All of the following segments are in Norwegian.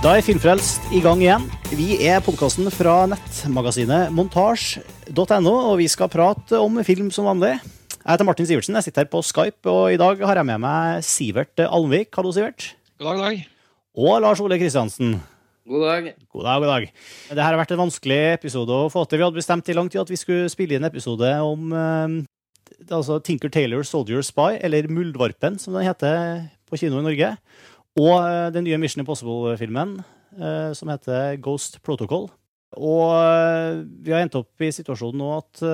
Da er Filmfrelst i gang igjen. Vi er podkasten fra nettmagasinet montasj.no, og vi skal prate om film som vanlig. Jeg heter Martin Sivertsen, jeg sitter her på Skype, og i dag har jeg med meg Sivert Almvik. Hallo, Sivert. God dag, dag. Og Lars Ole Kristiansen. God dag. God dag, god dag. Det her har vært en vanskelig episode å få til. Vi hadde bestemt i lang tid at vi skulle spille inn en episode om eh, altså Tinker Taylor Soldier Spy, eller Muldvarpen, som den heter på kino i Norge. Og eh, den nye Mission Impossible-filmen, eh, som heter Ghost Protocol. Og eh, vi har endt opp i situasjonen nå at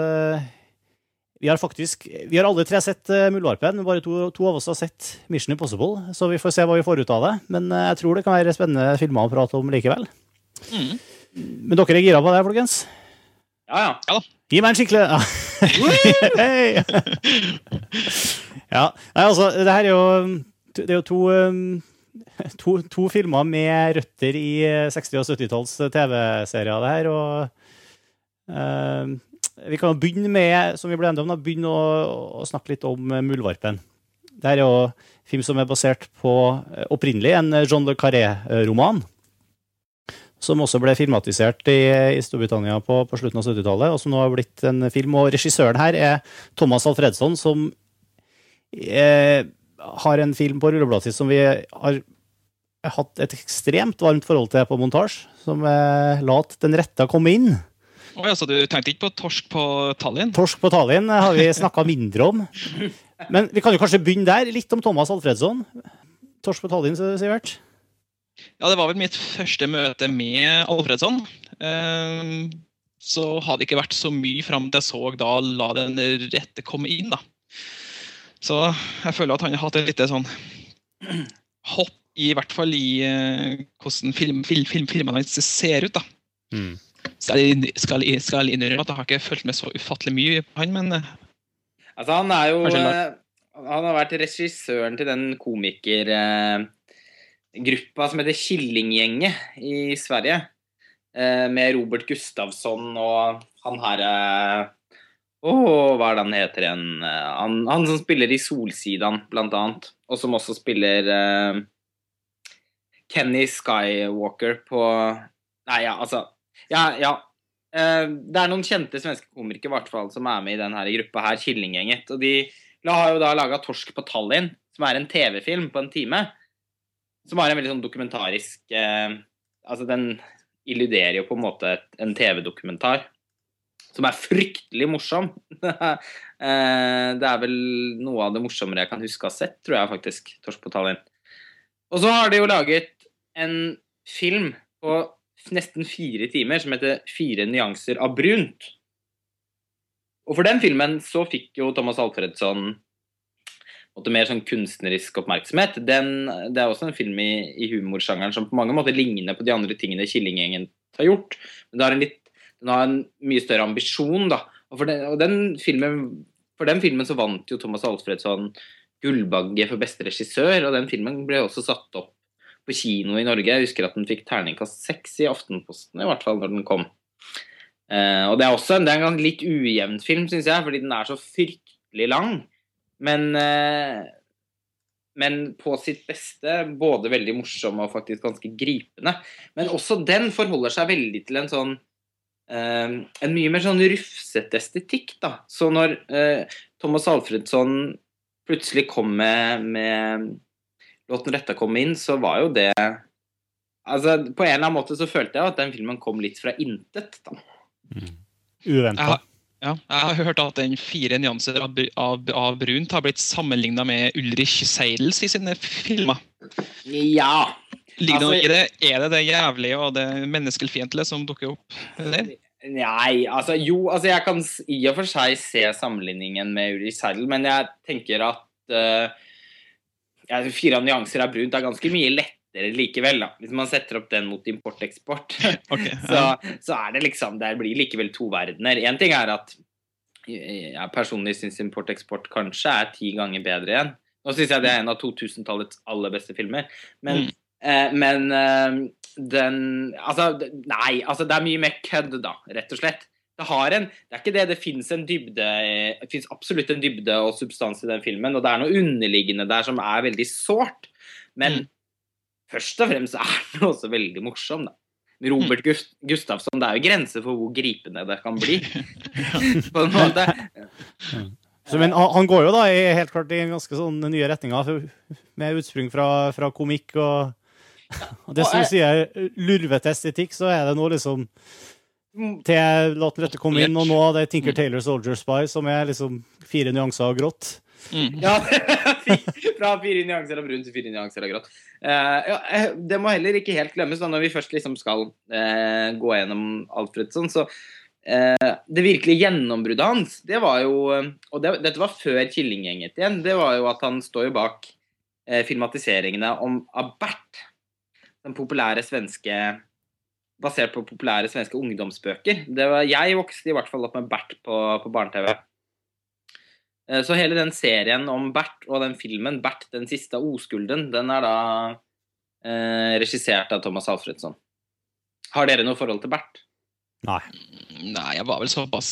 vi har faktisk Vi har alle tre sett Muldvarpen, men bare to, to av oss har sett Mission Impossible. Så vi får se hva vi får ut av det. Men jeg tror det kan være spennende filmer å prate om likevel. Mm. Men dere er gira på det, folkens? Ja, ja. Gi meg en skikkelig ja. Hei! ja. Nei, altså, det her er jo Det er jo to um, To, to filmer med røtter i 60- og 70-talls TV-serier, det her. Og eh, vi kan begynne med som vi ble om, begynne å, å snakke litt om eh, Muldvarpen. Det er jo film som er basert på eh, opprinnelig en John le Carré-roman. Som også ble filmatisert i, i Storbritannia på, på, slutten av 70-tallet, og som nå har blitt en film. Og regissøren her er Thomas Alfredsson, som eh, har en film på rullebladet sitt som vi har hatt et ekstremt varmt forhold til på montasje. Som er Lat den rette komme inn. Oh, så du tenkte ikke på torsk på Tallinn? Torsk på Tallinn har vi snakka mindre om. Men vi kan jo kanskje begynne der. Litt om Thomas Alfredsson. Torsk på Tallinn, Sivert? Ja, det var vel mitt første møte med Alfredsson. Så hadde det ikke vært så mye fram til jeg så da la den rette komme inn, da. Så jeg føler at han har hatt et lite sånn hopp i hvert fall i hvordan film, film, film, filmene hans ser ut, da. Mm. Skal jeg, skal, jeg, skal jeg innrømme at jeg har ikke fulgt med så ufattelig mye på han, men Altså, han er jo Han har vært regissøren til den komikergruppa eh, som heter Killinggjenget i Sverige. Eh, med Robert Gustavsson og han her Å, oh, hva er det han heter igjen? Han, han, som spiller i Solsidan, blant annet. Og som også spiller uh, Kenny Skywalker på Nei, ja, altså ja, ja. Det er noen kjente svenske komikere hvert fall, som er med i denne gruppa her, Killinggjenget. Og de har jo da laga 'Torsk på Tallinn', som er en TV-film på en time. Som har en veldig sånn dokumentarisk uh, Altså, den illuderer jo på en måte en TV-dokumentar. Som er fryktelig morsom. det er vel noe av det morsommere jeg kan huske å ha sett, tror jeg faktisk. 'Torsk på Tallinn'. Og så har de jo laget en film på nesten fire timer som heter 'Fire nyanser av brunt'. Og for den filmen så fikk jo Thomas Alfredsson måtte mer sånn kunstnerisk oppmerksomhet. Den, det er også en film i, i humorsjangeren som på mange måter ligner på de andre tingene Killinggjengen har gjort. Men det har en litt, den har en mye større ambisjon, da. Og for den, og den filmen, for den filmen så vant jo Thomas Alfredsson Gullbagge for beste regissør, og den filmen ble også satt opp på kino i Norge. Jeg husker at den fikk terningkast seks i Aftenposten, i hvert fall når den kom. Uh, og Det er også en, det er en litt ujevn film, syns jeg, fordi den er så fryktelig lang. Men, uh, men på sitt beste både veldig morsom og faktisk ganske gripende. Men også den forholder seg veldig til en sånn En mye mer sånn rufsete estetikk, da. Så når Thomas Alfredsson plutselig kom med, med låten retta kom inn, så var jo det Altså, På en eller annen måte så følte jeg at den filmen kom litt fra intet. da. Mm. Uventa. Ja, jeg har hørt at den fire nyanser av, av, av brunt har blitt sammenligna med Ulrich Seidels i sine filmer. Ja. Ligger altså, det, er det det jævlige og det menneskefiendtlige som dukker opp der? Nei, altså jo, altså jeg kan i og for seg se sammenligningen med Uri Seidel, men jeg tenker at uh, ja, Fire nyanser av brunt er ganske mye lettere likevel, da. Hvis man setter opp den mot import-eksport, okay, så, så, er det liksom Det blir likevel to verdener. Én ting er at jeg personlig syns import-eksport kanskje er ti ganger bedre igjen. Nå syns jeg det er en av 2000-tallets aller beste filmer, men, mm. Eh, men eh, den Altså, nei, altså det er mye mer kødd, da, rett og slett. Det, en, det er ikke det. Det fins en dybde Det fins absolutt en dybde og substans i den filmen, og det er noe underliggende der som er veldig sårt. Men, mm. først og fremst er den også veldig morsom, da. Robert Gust Gustafsson, det er jo grenser for hvor gripende det kan bli. på en måte. Så, men han går jo da i, helt klart i ganske sånn nye retninger, med utspring fra, fra komikk og, og Det som du sier, lurvete estetikk, så er det nå liksom til La den rette komme inn, og nå det er Tinker Taylor Soldier Spy, som er liksom fire nyanser av grått. Mm. Ja, fra fire nyanser av brunt til fire nyanser av grått. Uh, ja, eh, det må heller ikke helt glemmes da, når vi først liksom skal uh, gå gjennom Alfredsson. Så uh, det virkelige gjennombruddet hans, det var jo Og det, dette var før Killinggjenget igjen. Det var jo at han står jo bak filmatiseringene om, av Bert. Den populære svenske Basert på populære svenske ungdomsbøker. Var, jeg vokste i hvert fall opp med Bert på, på barne-TV. Eh, så hele den serien om Bert og den filmen, 'Bert den siste oskulden', den er da eh, regissert av Thomas Alfredsson. Har dere noe forhold til Bert? Nei. Nei, jeg var vel såpass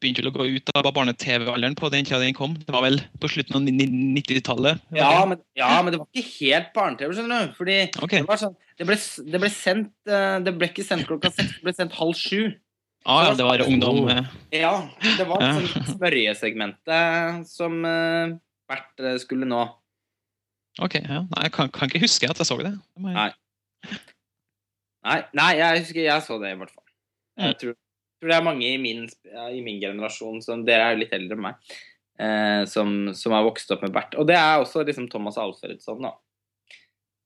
Begynte vel å gå ut av barne-TV-alderen på den tida den kom. Det var vel på slutten av 90-tallet. Ja, ja, men det var ikke helt barne-TV, skjønner du. Fordi okay. det, sånn, det, ble, det, ble, sendt eh, Det ble ikke sendt klokka seks, det ble sendt halv sju. Ah, ja, det var ungdom? Eh. Ja, det var ja. sånn spørresegmentet som uh, Bert eh, skulle nå. Ok, ja. Nei, jeg kan, kan, ikke huske at jeg så det. det jeg... Nei. Nei, nei, jeg husker jeg så det, i hvert fall. Jeg mm. tror, tror, det er mange i min, i min, generasjon, som dere er litt eldre enn meg, eh, som, som, har vokst opp med Bert. Og det er også liksom Thomas Alfredsson, da.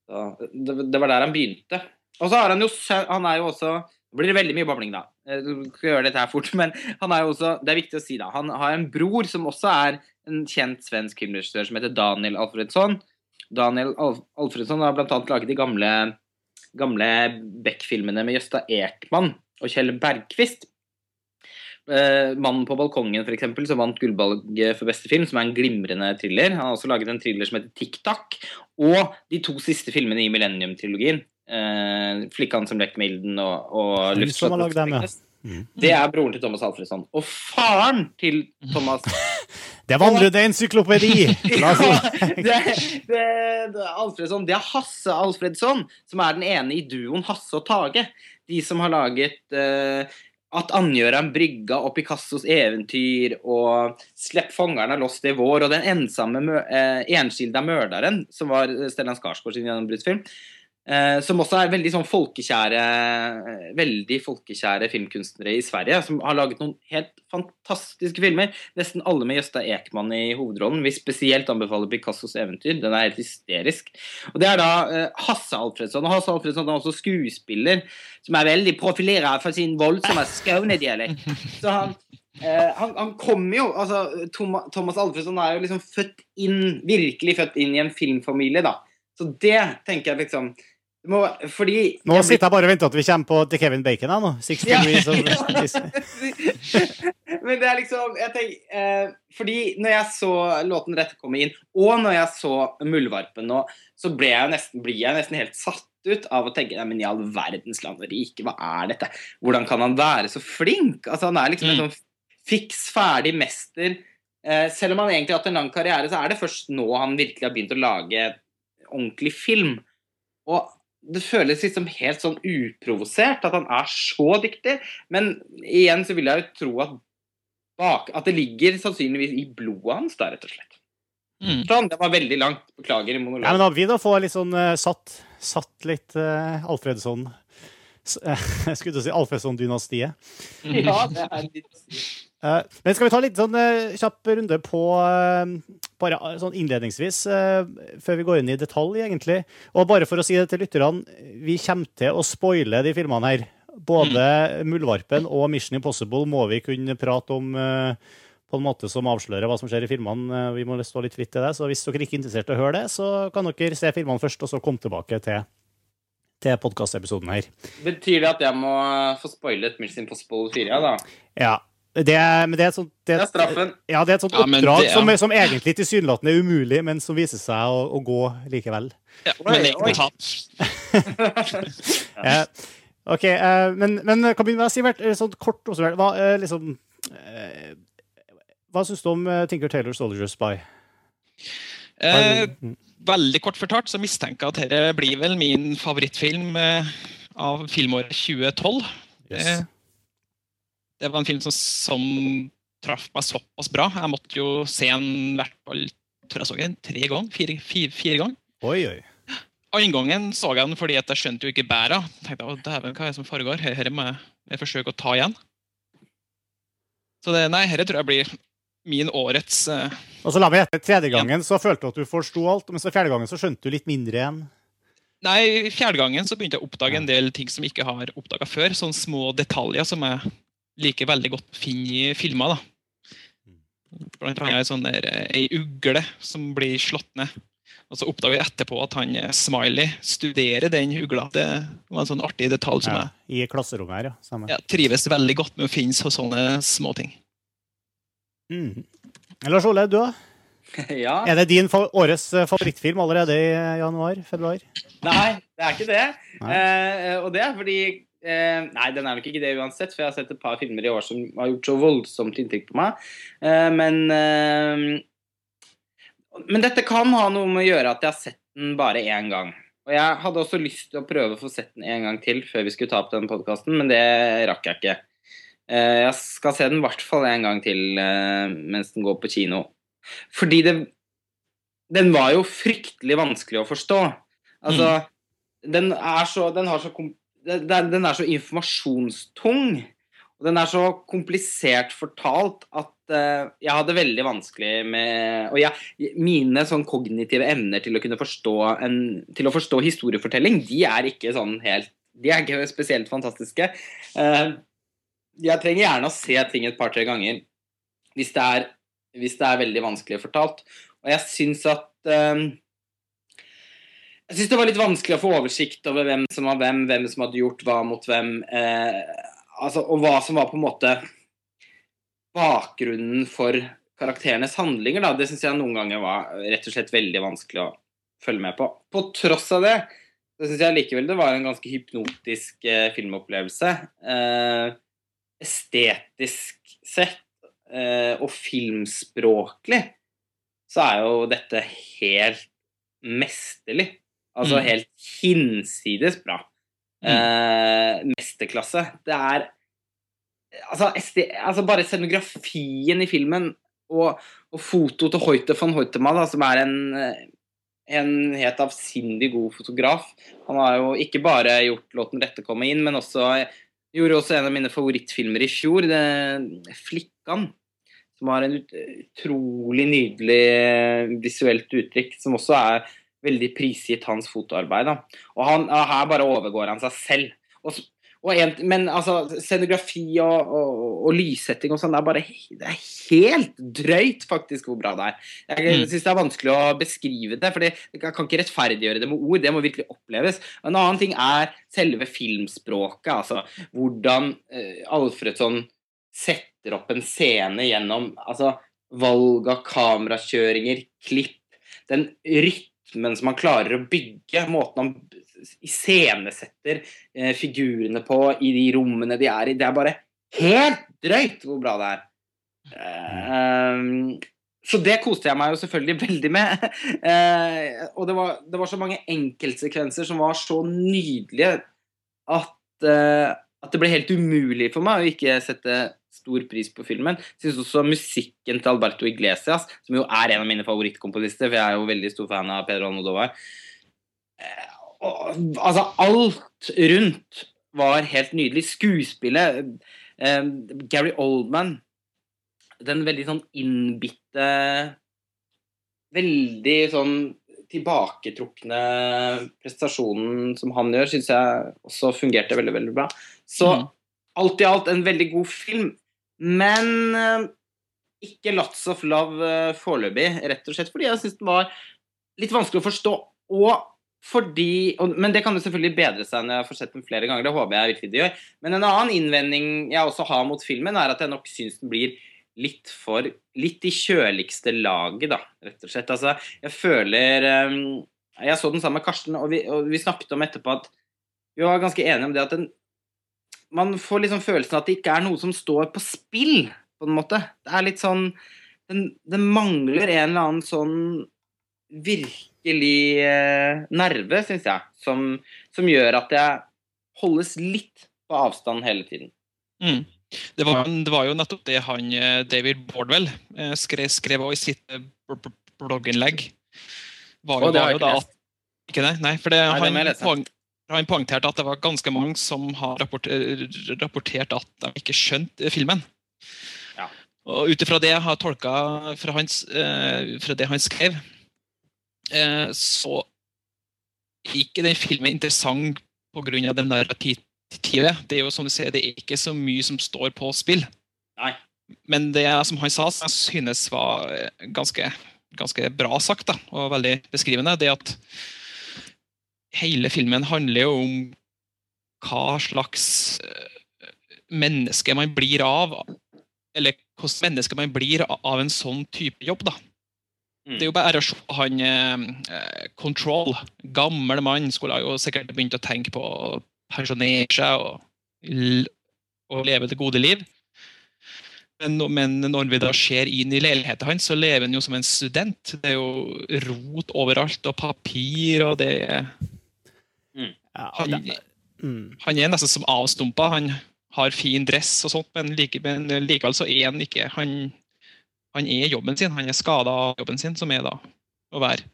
Så, det, det, var der han begynte. Og så har han jo Han er jo også Nå blir veldig mye babling, da. Eh, du skal gjøre dette her fort, men han er jo også, det er viktig å si da, han har en bror som også er en kjent svensk filmregissør som heter Daniel Alfredsson. Daniel Alf Alfredsson har bl.a. laget de gamle, gamle Beck-filmene med Jøsta Ekman og Kjell Bergqvist. Uh, 'Mannen på balkongen', for eksempel, som vant Gullbalget for beste film, som er en glimrende thriller. Han har også laget en thriller som heter 'Tikk Takk', og de to siste filmene i Millennium-trilogien. Uh, 'Flikkan som lekte med ilden' og, og 'Luftslott'. Mm. Det er broren til Thomas Alfredsson. Og faren til Thomas Det vandrer det encyklopedi! ja, det, det, det, Alfredsson, det er Hasse Alfredsson, som er den ene i duoen Hasse og Tage. De som har laget uh, At Andgjøran brygga og Picassos eventyr og Slepp fangerne loss det vår og Den ensomme uh, enskilda mørderen, som var Stellan Skarsgård sin gjennombruddsfilm. Eh, som også er veldig sånn folkekjære veldig folkekjære filmkunstnere i Sverige, som har laget noen helt fantastiske filmer. Nesten alle med Jøsta Ekman i hovedrollen. Vi spesielt anbefaler Picassos eventyr. Den er helt hysterisk. Og Det er da eh, Hasse Alfredsson. Og Hasse Alfredsson er også skuespiller, som er veldig profilert for sin voldsomme skånedialekt. Så han Eh, han, han kommer jo altså, Thomas Alfredsson er jo liksom født inn, virkelig født inn i en filmfamilie, da. Så det tenker jeg liksom må, fordi Nå sitter jeg bare og venter at vi kommer på til Kevin Bacon. Her, nå. Six ja. degrees Men det er liksom jeg tenker, eh, Fordi når jeg så låten 'Rette komme inn', og når jeg så 'Muldvarpen' nå, så ble jeg nesten, blir jeg nesten helt satt ut av å tenke Nei, men i all verdens land og rike, hva er dette? Hvordan kan han være så flink? Altså, han er liksom en mm. sånn fiks ferdig mester. Eh, selv om han egentlig har hatt en lang karriere, så er det først nå han virkelig har begynt å lage ordentlig film. Og det føles liksom helt sånn uprovosert at han er så dyktig. Men igjen så vil jeg jo tro at, bak, at det ligger sannsynligvis i blodet hans, da, rett og slett. Mm. Sånn, det var veldig langt. Beklager. Monolog. Ja, men da vi da får litt sånn uh, satt, satt, litt uh, Alfredsson Jeg skulle til å si Alfesson-dynastiet. Ja, det er litt Uh, men skal vi ta litt sånn uh, kjapp runde på uh, bare sånn innledningsvis, før vi går inn i detalj, egentlig. Og bare for å si det til lytterne, vi kommer til å spoile de filmene her. Både mm. Muldvarpen og Mission Impossible må vi kunne prate om på en måte som avslører hva som skjer i filmene. Vi må stå litt fritt til det, så hvis dere ikke er interessert i å høre det, så kan dere se filmene først, og så komme tilbake til til podkastepisoden her. Betyr det at jeg må få spoilet Mission Impossible 4? ja, da? Ja, det, men det er, sånt, det, det er straffen. Ja, det er et sånt oppdrag ja, som, som, egentlig tilsynelatende er umulig, men som viser seg å, å gå likevel. Ja, men det er ikke ja, OK. Uh, men, men kan vi med si hvert, sånn kort også, hva, uh, liksom, uh, hva syns du om Tinker Taylor Soldier Spy? Uh, veldig kort fortalt så mistenker jeg at dette blir vel min favorittfilm eh, av filmåret 2012. Yes. Eh, Det var en film som, som traff meg såpass bra. Jeg måtte jo se den hvert fall tror jeg så den tre ganger. Fire, fire, fire ganger. Oi, oi. Og gangen så jeg den fordi at jeg skjønte jo ikke bæra. Tenkte, å, dæven, hva er det som foregår? Her, må jeg, jeg forsøke å ta igjen. Så det, nei, dette tror jeg blir min årets eh, Og så la meg gjette. Tredje gangen så følte du at du forsto alt, men så fjerde gangen så skjønte du litt mindre igjen. Nei, fjerde gangen så begynte jeg å oppdage en del ting som jeg ikke har oppdaga før. Sånne små detaljer som jeg liker veldig godt å finne i filmer. da. Blant annet sånn der, eh, ei ugle som blir slått ned. Og så oppdager jeg etterpå at han eh, Smiley studerer den ugla. Det var en sånn artig detalj som Ja, I klasserommet her, ja. Samme. ja, trives veldig godt med å finne sånne sånne småting. Mm. Lars Ole, du da? Ja. Er det din årets eh, favorittfilm allerede i januar-februar? Nei, det er ikke det. Eh, og det er fordi eh, Nei, den er nok ikke det uansett, for jeg har sett et par filmer i år som har gjort så voldsomt inntrykk på meg. Eh, men eh, Men dette kan ha noe med å gjøre at jeg har sett den bare én gang. Og jeg hadde også lyst til å prøve å få sett den en gang til før vi skulle ta opp den podkasten, men det rakk jeg ikke. Eh, jeg skal se den i hvert fall en gang til eh, mens den går på kino. Fordi det Den var jo fryktelig vanskelig å forstå. Altså, den er så Den har så den, er så informasjonstung. Og den er så komplisert fortalt at uh, jeg hadde veldig vanskelig med Og jeg, mine sånn kognitive evner til å kunne forstå en, til å forstå historiefortelling, de er ikke sånn helt De er ikke spesielt fantastiske. Eh, jeg trenger gjerne å se ting et par-tre ganger hvis det, er, hvis det er veldig vanskelig fortalt. Og jeg syns at um, jeg syns det var litt vanskelig å få oversikt over hvem som var hvem, hvem som hadde gjort hva mot hvem. Eh, altså, og hva som var på en måte bakgrunnen for karakterenes handlinger. Da. Det syns jeg noen ganger var rett og slett veldig vanskelig å følge med på. På tross av det så syns jeg likevel det var en ganske hypnotisk eh, filmopplevelse. Eh, estetisk sett eh, og filmspråklig så er jo dette helt mesterlig. Altså Mm. helt hinsides bra. Eh, mesterklasse. Det er altså, altså bare scenografien i filmen og, og foto til Hoite von Hoitemann, som er en, en helt avsindig god fotograf. Han har jo ikke bare gjort låten 'Rette komme inn', men også gjorde også en av mine favorittfilmer i fjor, det, 'Flikkan'. Som har en ut, utrolig nydelig eh, visuelt uttrykk, som også er veldig prisgitt hans fotoarbeid. Da. Og han, her bare overgår han seg selv. Og en, men altså, scenografi og, og, og lyssetting og sånn, det er bare det er helt drøyt faktisk hvor bra det er. Jeg Mm. syns det er vanskelig å beskrive det, for jeg kan ikke rettferdiggjøre det med ord. Det må virkelig oppleves. En annen ting er selve filmspråket, altså hvordan uh, Alfredsson setter opp en scene gjennom altså, valg av kamerakjøringer, klipp, den rytmen som han klarer å bygge, måten han iscenesetter eh, figurene på i de rommene de er i. Det er bare helt drøyt hvor bra det er. Eh, så det koste jeg meg jo selvfølgelig veldig med. Eh, og det var, det var så mange enkeltsekvenser som var så nydelige at, eh, at det ble helt umulig for meg å ikke sette stor pris på filmen. Jeg syns også musikken til Alberto Iglesias, som jo er en av mine favorittkomponister, for jeg er jo veldig stor fan av Pedro Almodovar eh, Altså, alt rundt var helt nydelig. Skuespillet eh, Gary Oldman Den veldig sånn innbitte Veldig sånn tilbaketrukne prestasjonen som han gjør, syns jeg også fungerte veldig, veldig bra. Så mm. alt i alt en veldig god film. Men eh, ikke Lots of Love eh, foreløpig, rett og slett fordi jeg syns den var litt vanskelig å forstå. Og fordi Men det kan jo selvfølgelig bedre seg når jeg får sett den flere ganger. Det håper jeg virkelig det gjør. Men en annen innvending jeg også har mot filmen, er at jeg nok syns den blir litt for Litt i kjøligste laget, da, rett og slett. Altså, jeg føler um, Jeg så den sammen med Karsten, og vi, og vi snakket om etterpå at vi var ganske enige om det at den man får liksom følelsen at det ikke er noe som står på spill, på en måte. Det er litt sånn Den, den mangler en eller annen sånn virkelig eh, nerve, syns jeg, som, som, gjør at jeg holdes litt på avstand hele tiden. Mm. Det, var, det, var, jo nettopp det han eh, David Bordwell eh, skrev, skrev i sitt eh, blogginnlegg. Var jo, var jo da at Ikke det? Nei, for det, Nei, han, poeng, han poengterte at det var ganske mange som har rapportert, at de ikke skjønte filmen. Ja. Og ut ifra det jeg har tolka fra, hans, fra det han skrev, så er ikke den filmen interessant pga. den narrativet det er jo som du sier, det er ikke så mye som står på spill. Nei. Men det som han sa, som jeg synes var eh, ganske, ganske bra sagt, da, og veldig beskrivende, det at hele filmen handler jo om hva slags eh, menneske man blir av. Eller hvordan menneske man blir av en sånn type jobb. da. Mm. Det er jo bare å se han eh, Control, gammel mann, skulle jo sikkert begynt å tenke på pensjonere seg og, og, leve det gode liv. Men, men, når vi da ser inn i leiligheten hans, så lever han jo som en student. Det er jo rot overalt, og papir, og det mm. han, mm. han, er nesten som avstumpa. Han har fin dress og sånt, men, like, men likevel så er han ikke Han, han er jobben sin. Han er skada av jobben sin, som er da å være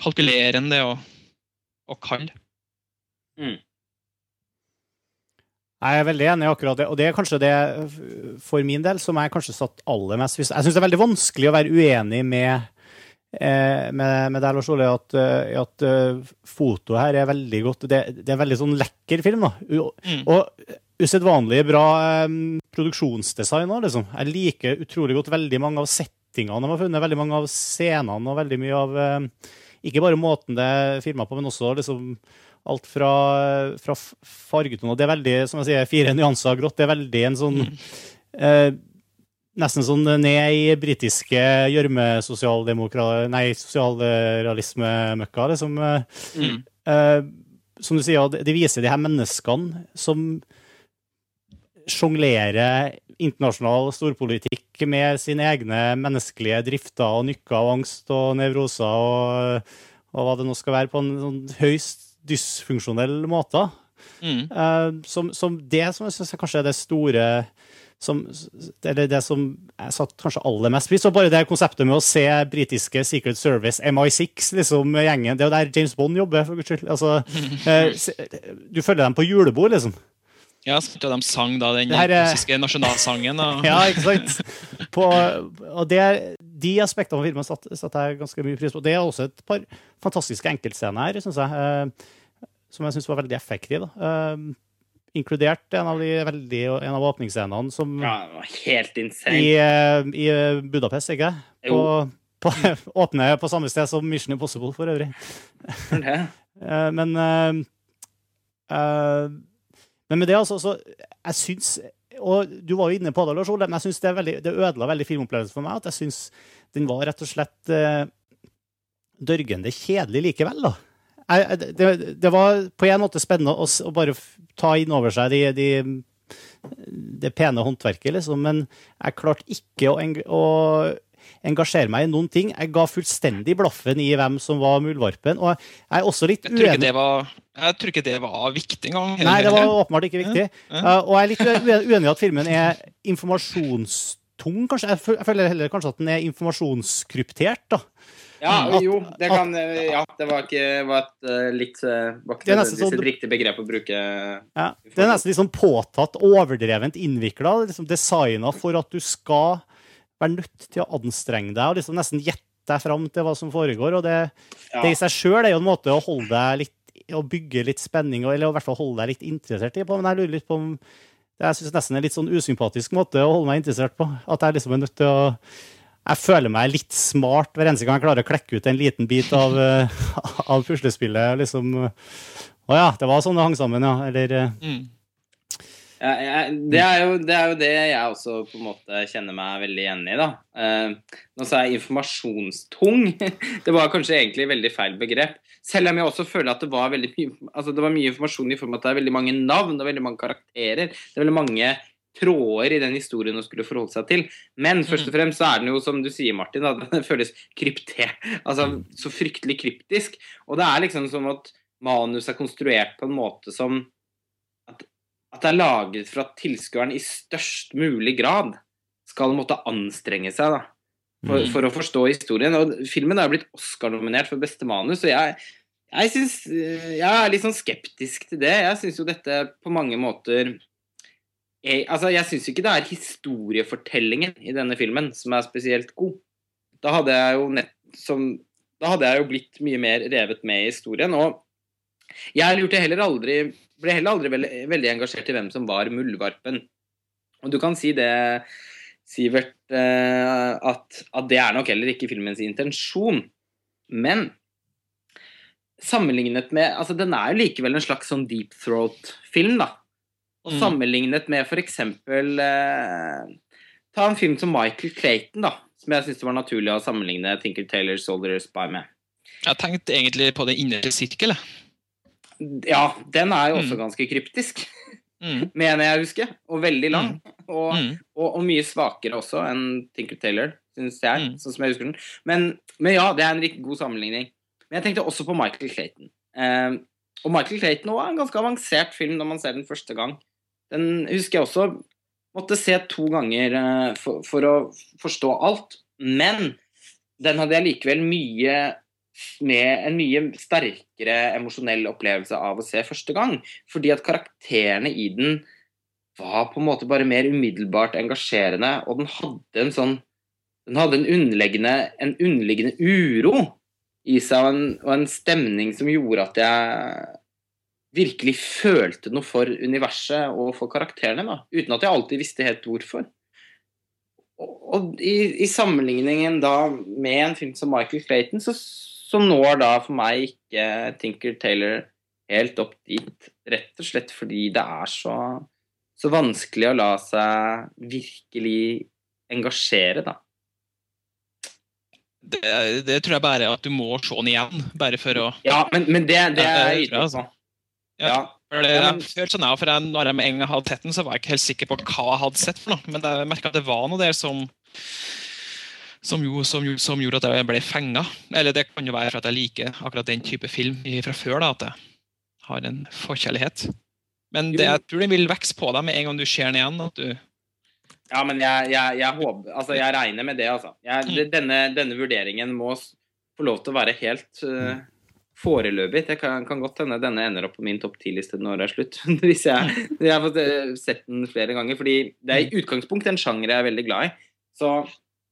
kalkulerende og, og kald. Mm. Jeg er veldig enig i akkurat det. Og det er kanskje det for min del som jeg kanskje satt aller mest Jeg syns det er veldig vanskelig å være uenig med, eh, med, med deg, Lars Ole, at, eh, at uh, fotoet her er veldig godt. Det, det er en veldig sånn lekker film. da. Mm. Og usedvanlig bra produksjonsdesign òg, liksom. Jeg liker utrolig godt veldig mange av settingene de har funnet, veldig mange av scenene og veldig mye av Ikke bare måten det er filma på, men også liksom alt fra, fra fargetone Det er veldig, som jeg sier, fire nyanser grått. Det er veldig en sånn mm. eh, Nesten sånn ned i britiske gjørme-sosialrealisme-møkka, liksom. Mm. Eh, som du sier, de viser de her menneskene som sjonglerer internasjonal storpolitikk med sine egne menneskelige drifter og nykker og angst og nevroser og, og hva det nå skal være, på en sånn høyst dysfunksjonell måte. Mm. Uh, som, som, det som jeg syns kanskje er det store som, Eller det som jeg satt kanskje aller mest pris på. Bare det konseptet med å se britiske Secret Service, MI6, liksom, gjengen. Det er jo der James Bond jobber, for guds skyld. Altså, uh, du følger dem på julebord, liksom. Ja, så de sang da den russiske nasjonalsangen. Og... ja, ikke sant? På, og det, de aspektene av filmen satte satt jeg ganske mye pris på. Det er også et par fantastiske enkeltscener her, syns jeg, uh, som jeg syns var veldig effektive. Uh, inkludert en av, de veldig, en av åpningsscenene som Ja, helt insane. I, uh, i Budapest, ikke på, på, åpne på samme sted som Mission Impossible, for øvrig. men men med det, altså, så jeg syns Og du var jo inne på det, Lars Ole, men jeg synes det, veldig, det ødela veldig filmopplevelsen for meg. At jeg syns den var rett og slett eh, dørgende kjedelig likevel, da. Jeg, det, det, var på en måte spennende å, å bare ta inn over seg de, de, det pene håndverket, liksom, men jeg klarte ikke å, å engasjere meg i noen ting. Jeg ga fullstendig blaffen i hvem som var muldvarpen. Og jeg er også litt uenig Jeg tror ikke det var, tror ikke det var viktig engang. Nei, det var åpenbart ikke viktig. Ja, ja. Uh, og jeg er litt uenig i at filmen er informasjonstung, kanskje. Jeg føler heller kanskje at den er informasjonskryptert. da. Ja, at, jo, det kan Ja, det var ikke var et uh, litt var ikke det, er nesten sånn, riktig begrep å bruke. Ja, det er nesten liksom påtatt, overdrevent innvikla. Liksom designa for at du skal være nødt til å anstrenge deg og liksom nesten gjette deg fram til hva som foregår. og Det, ja. det i seg sjøl er jo en måte å holde deg litt å bygge litt spenning, eller i hvert fall holde deg litt interessert i. på, Men jeg lurer litt på om jeg synes nesten er en litt sånn usympatisk måte å holde meg interessert på. At jeg liksom er nødt til å Jeg føler meg litt smart hver eneste gang jeg klarer å klekke ut en liten bit av, av puslespillet. liksom, Å ja, det var sånn det hang sammen, ja. Eller eh, mm. Ja, jeg, det, er jo, det, er jo, det jeg også på en måte kjenner meg veldig igjen i. da. Eh, nå sa jeg informasjonstung. det var kanskje egentlig veldig feil begrep. Selv om jeg også føler at det var veldig mye, altså det var mye informasjon i form av at det er veldig mange navn og veldig mange karakterer. Det er veldig mange tråder i den historien å skulle forholde seg til. Men først og fremst så er den jo, som du sier, Martin, at den føles krypter. Altså så fryktelig kryptisk. Og det er liksom som at manus er konstruert på en måte som at, at det er laget for at tilskueren i størst mulig grad skal måtte anstrenge seg da, for, for å forstå historien. Og filmen er blitt Oscar-nominert for beste manus, og jeg, jeg, synes, jeg er litt sånn skeptisk til det. Jeg syns jo dette på mange måter jeg, altså, jeg syns ikke det er historiefortellingen i denne filmen som er spesielt god. Da hadde jeg jo, nett, som, da hadde jeg jo blitt mye mer revet med i historien. Og jeg lurte heller aldri, ble heller aldri veldig, veldig engasjert i hvem som var muldvarpen. Og du kan si det, Sivert, eh, at, at det er nok heller ikke filmens intensjon. Men sammenlignet med altså Den er jo likevel en slags sånn deep throat-film, da. Og mm. sammenlignet med f.eks. Eh, ta en film som Michael Clayton, da, som jeg syns det var naturlig å sammenligne Tinker Taylor Soldier Spy med. Jeg har tenkt egentlig på Den indre sirkel. Ja, den er jo også mm. ganske kryptisk, mm. mener jeg å huske. Og veldig lang. Mm. Og, mm. og, og, mye svakere også enn Tinker Taylor, syns jeg. Mm. sånn som jeg husker den. Men, men, ja, det er en riktig god sammenligning. Men jeg tenkte også på Michael Clayton. Eh, og Michael Clayton er en ganske avansert film når man ser den første gang. Den husker jeg også måtte se to ganger eh, for, for å forstå alt. Men den hadde jeg likevel mye med en mye sterkere emosjonell opplevelse av å se første gang. Fordi at karakterene i den var på en måte bare mer umiddelbart engasjerende, og den hadde en sånn Den hadde en underliggende, en underliggende uro i seg, og en, og en stemning som gjorde at jeg virkelig følte noe for universet og for karakterene, da, uten at jeg alltid visste helt hvorfor. Og, og i, i, sammenligningen da med en film som Michael Clayton, så, så, når da for meg ikke Tinker Taylor helt opp dit, rett og slett fordi det er så, så vanskelig å la seg virkelig engasjere, da. Det, det, tror jeg bare at du må se den igjen, bare for å Ja, men, men det, det er jeg altså. Ja. For det, jeg følte sånn, for jeg, når jeg med en gang hadde sett den, så var jeg ikke helt sikker på hva jeg hadde sett. for noe, Men jeg merka at det var noe der som som, jo, som, som gjorde at jeg ble fenga. Eller det kan jo være for at jeg liker akkurat den type film fra før. da, At jeg har en forkjærlighet. Men det, jeg tror den vil vokse på deg med en gang du ser den igjen. at du ja, men jeg, jeg, jeg, håper Altså, jeg regner med det, altså. Jeg, mm. denne, denne, vurderingen må få lov til å være helt uh, foreløpig. Det kan, kan godt hende denne ender opp på min topp ti-liste når det er slutt. Hvis jeg, jeg, har fått eh, sett den flere ganger. Fordi det er i utgangspunktet en sjanger jeg er veldig glad i. Så,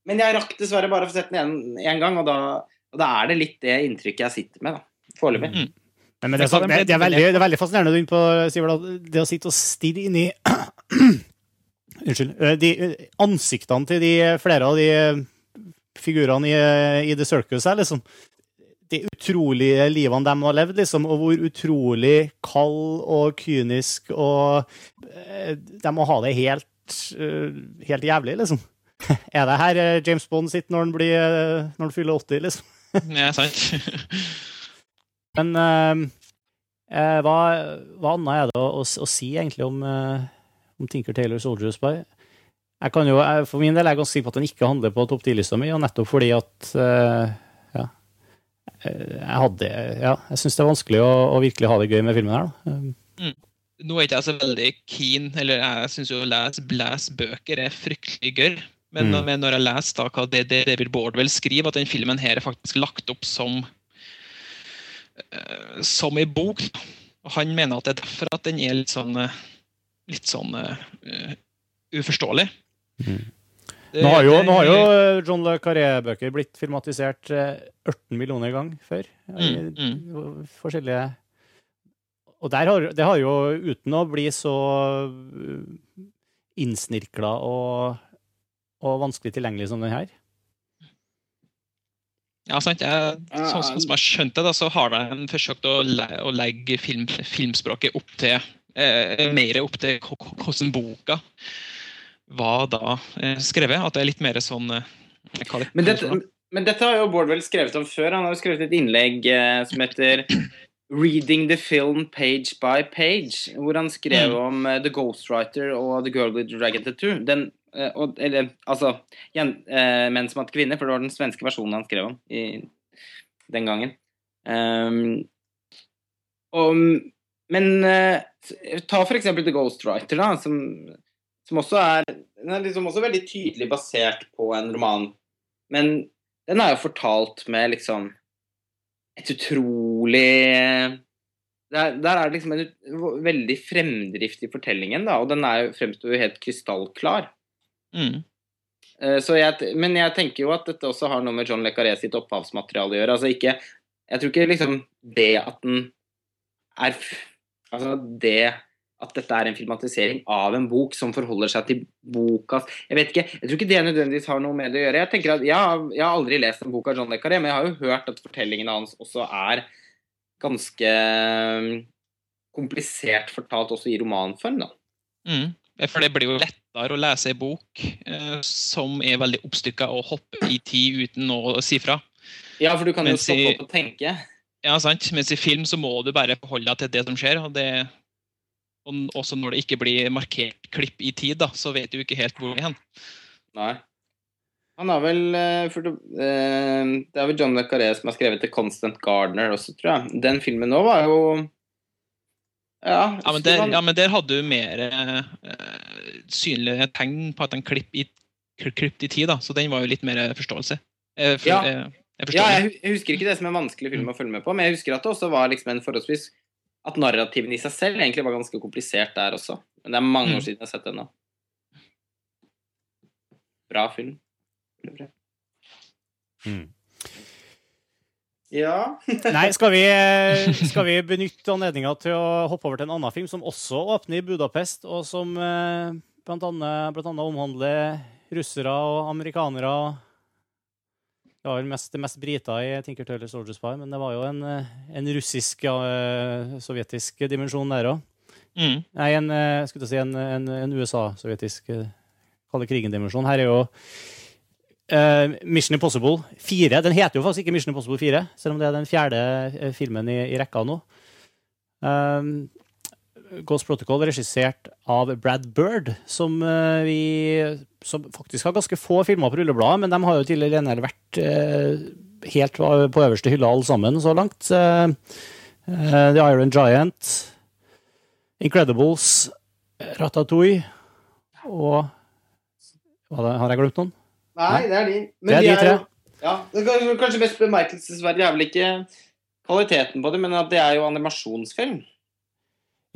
men jeg rakk dessverre bare å få sett den én gang, og da, og da, er det litt det inntrykket jeg sitter med, da. Foreløpig. Mm. Men, men det, er, det, er veldig, det, er, veldig, fascinerende du på, Sivert, det å sitte og stirre inn i Unnskyld. Eh, de, ansiktene til de, flere av de figurene i, i The Circus her, liksom de utrolige livene de har levd, liksom, og hvor utrolig kald og kynisk og eh, De må ha det helt, eh, helt jævlig, liksom. Er det her eh, James Bond sitt når han, blir, når han fyller 80, liksom? Ja, sant. Men eh, hva, hva annet er det å, å, å si egentlig om, om, Tinker Taylor Soldier Spy? Jeg kan jo, For min del er jeg ganske sikker på at den ikke handler på topp 10-lista mi, og nettopp fordi at eh, jeg hadde Ja, jeg syns det er vanskelig å, å, virkelig ha det gøy med filmen her, da. Mm. Nå er ikke jeg så veldig keen, eller jeg syns jo å lese, Blæs bøker er fryktelig gøy. Men, mm. men når jeg leser da hva det, det David Bordwell skriver, at den filmen her er faktisk lagt opp som uh, som ei bok. Og han mener at det er derfor at den er litt sånn, uh, litt sånn uh, uforståelig. Mm. Nå har jo, nå har jo eh, John Le Carré-bøker blitt filmatisert 18 eh, millioner ganger før. Mm, mm. Forskjellige Og der har, det har jo, uten å bli så eh, innsnirkla og, og vanskelig tilgjengelig som den her. Ja, sant. Jeg, sånn som jeg har skjønt det, så har de forsøkt å, å legge film, filmspråket opp til eh, mer opp til hvordan boka var da eh, skrevet. At det er litt mer sånn eh, hva det, men, dette, men dette har jo Bård vel skrevet om før. Han har jo skrevet et innlegg eh, som heter 'Reading the Film Page by Page', hvor han skrev Mm. om uh, The Ghostwriter og The Girl with Dragon Tattoo. Den, og, eller altså jen, uh, Menn som hatt kvinner, for det var den svenske versjonen han skrev om i, den gangen. Um, og, men uh, ta for eksempel The Ghostwriter, da, som, som også er Den er liksom også veldig tydelig basert på en roman, men den er jo fortalt med liksom et utrolig der, der er det liksom en veldig fremdrift i fortellingen, da, og den er fremstår jo helt krystallklar. Mm. Eh, Så jeg, men jeg tenker jo at dette også har noe med John Le Carré sitt opphavsmateriale å gjøre. Altså ikke Jeg tror ikke liksom det at den er Altså det at dette er en filmatisering av en bok som forholder seg til boka Jeg vet ikke, jeg tror ikke det nødvendigvis har noe med det å gjøre. Jeg tenker at har- jeg har aldri lest en bok av John Le Carré, men jeg har jo hørt at fortellingene hans også er ganske mm, komplisert fortalt også i romanform, da. Mm. For det blir jo lettere å lese en bok eh, som er veldig oppstykka og hopper i tid uten å si fra. Ja, for du kan jo Mens i- stoppe opp og tenke. Ja, sant? Mens i film så må du bare forholde deg til det som skjer. Og, det, og også når det ikke blir markert klipp i tid, da, så vet du ikke helt hvor det er hen. Nei. Han har vel eh, for det, eh, det er vel John Le Carré som har skrevet til Constant Gardener også, tror jeg. Den filmen nå var jo Ja, Ja, men der, ja, men der hadde du mer eh, synlige tegn på at den klipper i, klipp i tid, da. Så den var jo litt mer forståelse. Eh, for, Ja. eh, jeg Ja, jeg, jeg husker ikke det som en vanskelig film å følge med på, men jeg husker at det også var liksom en forholdsvis At narrativen i seg selv egentlig var ganske komplisert der også. Men det er mange Mm. år siden jeg har sett den nå. Bra film. Mm. Ja. Nei, skal vi, skal vi benytte anledninga til å hoppe over til en annen film som også åpner i Budapest, og som eh, blant annet, blant annet omhandler russere og amerikanere. Det var vel mest, det mest briter i Tinker Taylor Soldier Spy, men det var jo en, eh, en russisk-sovjetisk sovjetisk dimensjon der òg. Mm. Nei, en, eh, skulle til si en, en, en USA-sovjetisk eh, kalde krigen-dimensjon. Her er jo uh, Mission Impossible 4. Den heter jo faktisk ikke Mission Impossible 4, selv om det er den fjerde eh, filmen i, i rekka nå. Um, Ghost Protocol regissert av Brad Bird, som eh, vi som faktisk har ganske få filmer på rullebladet, men de har jo tidligere vært eh, helt på øverste hylle alle sammen så langt. Eh, The Iron Giant, Incredibles, Ratatouille og Har jeg glemt noen? Nei, det er de. Det er de tre. ja, det kanskje- mest bemerkelsesverdig er vel ikke kvaliteten på det, men at det er jo animasjonsfilm.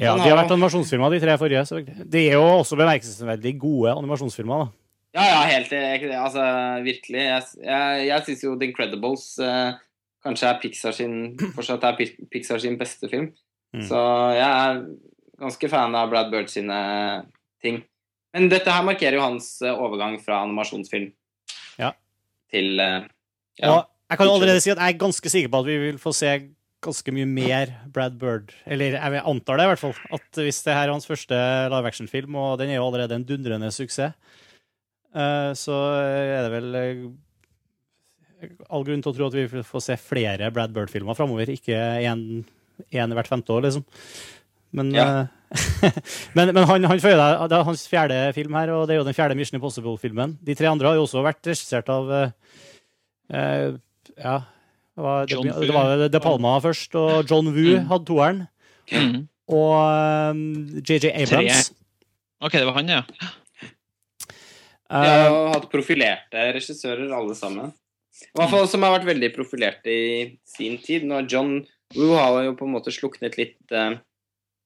Ja, De har vært animasjonsfilmer, de tre forrige. Så det er jo også bemerkelsesverdig gode animasjonsfilmer. da. Ja, ja, helt det. Altså, virkelig. Jeg, jeg, jeg syns jo The Incredibles eh, kanskje er Pixar sin fortsatt er Pixar sin beste film. Mm. Så jeg er ganske fan av Brad Bird sine ting. Men dette her markerer jo hans eh, overgang fra animasjonsfilm Ja. til eh, ja. ja. jeg kan jo allerede si at jeg er ganske sikker på at vi vil få se ganske mye mer Brad Bird. Eller jeg antar det, i hvert fall. At hvis det her er hans første live action-film, og den er jo allerede en dundrende suksess, eh, så er det vel eh, all grunn til å tro at vi får se flere Brad Bird-filmer framover. Ikke én hvert femte år, liksom. Men, Ja. eh, men, men han, han føyer deg, det er hans fjerde film her, og det er jo den fjerde Mission Impossible-filmen. De tre andre har jo også vært regissert av Ja, det var, det, det var De Palma først, og John Woo Mm. hadde toeren. Mm. Og JJ JJ Abrams. OK, det var han, ja. De Eh, har hatt profilerte regissører, alle sammen. I hvert fall som har vært veldig profilerte i sin tid. Nå John Woo har jo på en måte sluknet litt, eh,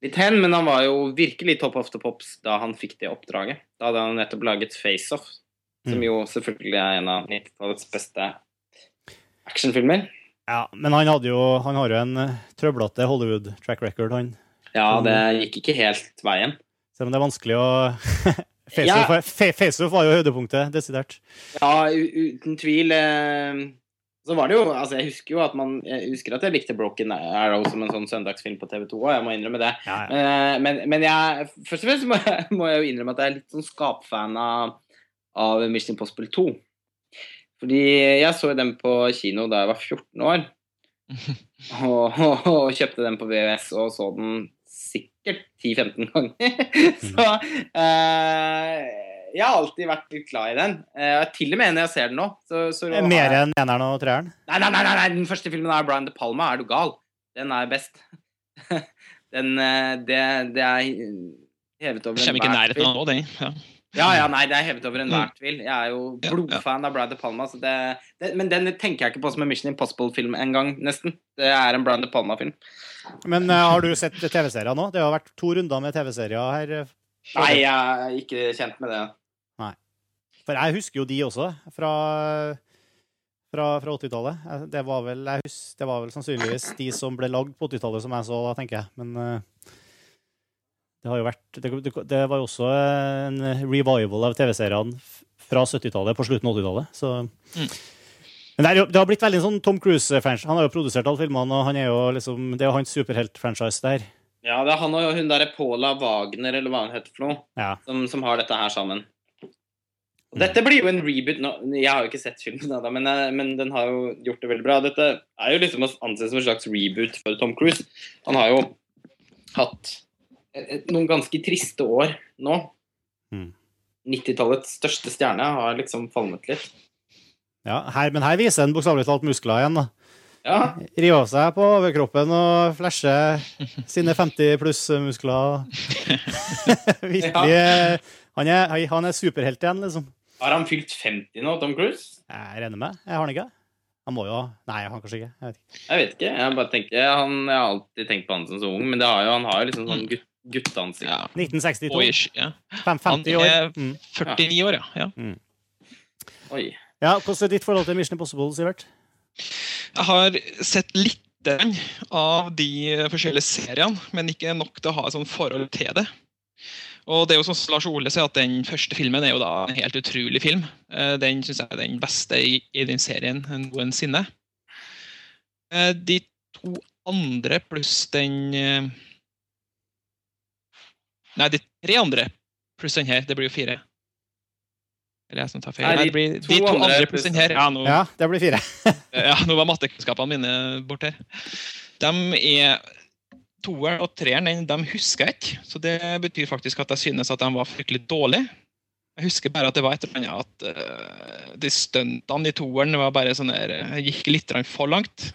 litt hen, men han var jo virkelig top of the pops da han fikk det oppdraget. Da hadde han nettopp laget Face Off, som Mm. jo selvfølgelig er en av 90-tallets beste actionfilmer. Ja, men han, hadde jo, han har jo en eh, trøblete Hollywood-track record, han. Ja, det gikk ikke helt veien. Selv om det er vanskelig å Face Ja. Face var jo høydepunktet, desidert. Ja, uten tvil. Eh, så var det jo Altså, jeg husker jo at man Jeg husker at jeg likte Broken Arrow som en sånn søndagsfilm på TV2, og jeg må innrømme det. Ja, ja. Eh, men, men jeg Først og fremst må jeg, må jeg jo innrømme at jeg er litt sånn skapfan av, av Mission Impossible 2. Fordi jeg så den på kino da jeg var 14 år. Og, og, og kjøpte den på VVS og så den sikkert 10-15 ganger. så eh, jeg har alltid vært litt glad i den. Eh, til og med når jeg ser den nå. Så, så har- Mer enn eneren og treeren? Nei, nei, nei, nei, nei, den første filmen er Brian De Palma. Er du gal? Den er best. den, eh, det, det er hevet over Kommer ikke i nærheten av nå, det. Ja. Ja, ja, nei, det er hevet over enhver tvil. Jeg er jo Mm. Blodfan av Brian De Palma. Så det, det, men den tenker jeg ikke på som en Mission Impossible-film engang, nesten. Det er en Brian De Palma-film. Men uh, har du sett TV-serier nå? Det har vært to runder med TV-serier her. eh, Nei, jeg er ikke kjent med det. Nei. For jeg husker jo de også, fra, fra, fra 80-tallet. Eh, Det, var vel- det var vel sannsynligvis de som ble lagd på 80-tallet som jeg så da, tenker jeg. Men eh, det vært Det, det, var jo også en revival av TV-seriene fra 70-tallet på slutten av 80-tallet. Så Mm. Men det, jo, det har blitt veldig sånn Tom Cruise-franchise. Han har jo produsert alle filmene, og han er jo liksom, det er jo hans superhelt-franchise der. Ja, det er han og hun derre Paula Wagner, eller hva hun heter for noe, Ja. som, som har dette her sammen. Og dette blir jo en reboot nå. Jeg har jo ikke sett filmen, da, men, eh, men den har jo gjort det veldig bra. Dette er jo liksom å anse som en slags reboot for Tom Cruise. Han har jo hatt noen ganske triste år nå. Mm. 90-tallets største stjerne har liksom falmet litt. Ja, her, men her viser en bokstavelig talt muskler igjen. da. Ja, Rive av seg på overkroppen og flashe sine 50 pluss-muskler. Virkelig. Ja. Han er, han er superhelt igjen, liksom. Har han fylt 50 nå, Tom Cruise? Jeg regner med. Jeg har han ikke. Han må jo Nei, han kanskje ikke. Jeg vet ikke. Jeg vet ikke. Jeg bare tenker han, jeg har alltid tenkt på han som så ung, men det har jo, han har jo liksom sånn gutt, gutteansikt. Ja. 1962. Boyish, ja. 50 år. Han er- Mm. 49 år, ja. ja. Oi. Ja, Hvordan er ditt forhold til Mission Impossible, Sivert? Jeg har sett litt av de forskjellige seriene, men ikke nok til å ha et sånt forhold til det. Og det er jo som Lars Ole sier, at Den første filmen er jo da en helt utrolig film. Eh, Den syns jeg er den beste i, i den serien noensinne. Eh, De to andre pluss den eh, Nei, de tre andre pluss den her. Det blir jo fire. Eller jeg som tar feil. Nei, de det blir, to de to andre andre pluss den her. Ja, nå, Ja, det blir fire. ja, nå var mattekunnskapene mine bort her. De er Toeren og treeren de husker jeg ikke, så det betyr faktisk at jeg synes at de var fryktelig dårlige. Jeg husker bare at det var et eller annet at uh, de stuntene i toeren var bare sånn der eh, gikk litt for langt.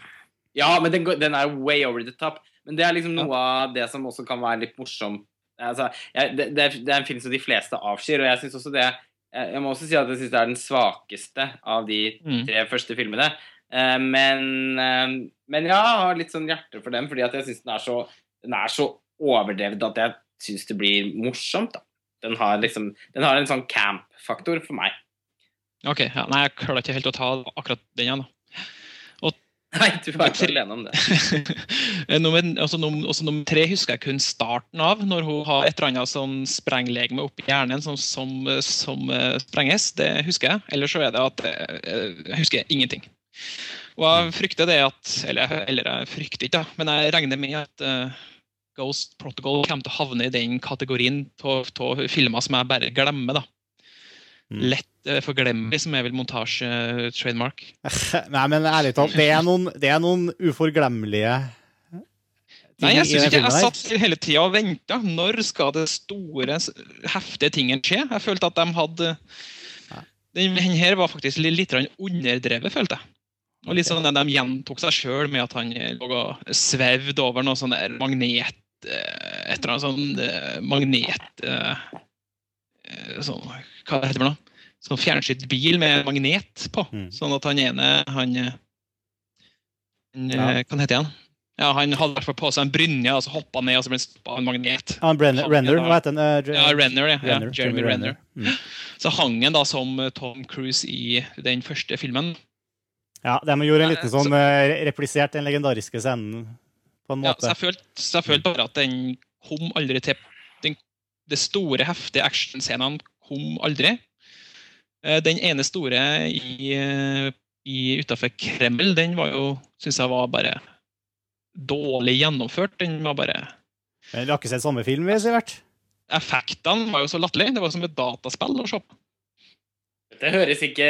Ja, men den, den er way over the top. Men det er liksom noe av det som også kan være litt morsomt. Altså, jeg, det, det, er, en film som de fleste avskyr, og jeg synes også det Jeg må også si at jeg syns det er den svakeste av de Mm. tre første filmene. Eh, men, eh, men ja, jeg har litt sånn hjerte for dem, fordi jeg syns den, er så- den er så overdrevet at jeg syns det blir morsomt. da. Den har liksom Den har en sånn camp-faktor for meg. Ok, ja, Nei, jeg klarer ikke helt å ta akkurat den igjen. da. Nei, du er ikke alene om det. Eh, nummer, også, nummer, også nummer tre husker jeg kun starten av, når hun har et eller annet sånn sprenglegeme oppi hjernen som, som, som uh, sprenges. Det husker jeg. Ellers så er det at eh, jeg husker ingenting. Og jeg frykter det at Eller, eller jeg frykter ikke, da, men jeg regner med at uh, Ghost Protocol kommer til å havne i den kategorien av filmer som jeg bare glemmer. da. Mm. Lett uh, forglemmelig, som er vel montasje-trademark. Nei, men ærlig talt, det er noen, det er noen uforglemmelige Nei, jeg den ikke. Jeg satt hele tida og venta. Når skal det store, heftige tingen skje? Jeg følte at de hadde Den her var faktisk litt, underdrevet, følte jeg. Og litt sånn at De gjentok seg sjøl med at han eh, lå og svevde over noe sånn der magnet eh, Et eller annet sånn eh, magnet eh, eh, sånn, Hva heter det for noe? Sånn fjernsynt bil med magnet på. Mm. Sånn at han ene han, eh, han, Ja. eh, Hva heter han? Ja, Han hadde i hvert fall på seg en brynje, og så hoppa han ned og så ble han stoppa av en magnet. Ja, Brenner, Han- Renner, hva heter den? Uh, Ja, Renner, ja. ja Renner, Jeremy Renner. Mm. Så hang han da som eh, Tom Cruise i den første filmen. Ja, de gjorde en liten sånn så, replisert den legendariske scenen på en Ja, så måte. jeg følte, så jeg følte bare at den kom aldri til Det store, heftige actionscenene kom aldri. Eh, Den ene store i, i utafor Kreml, den var jo Syns jeg var bare dårlig gjennomført. Den var bare Men Vi har ikke sett samme film, vi, Sivert. Effektene var jo så latterlige. Det var som et dataspill å se på. Det høres ikke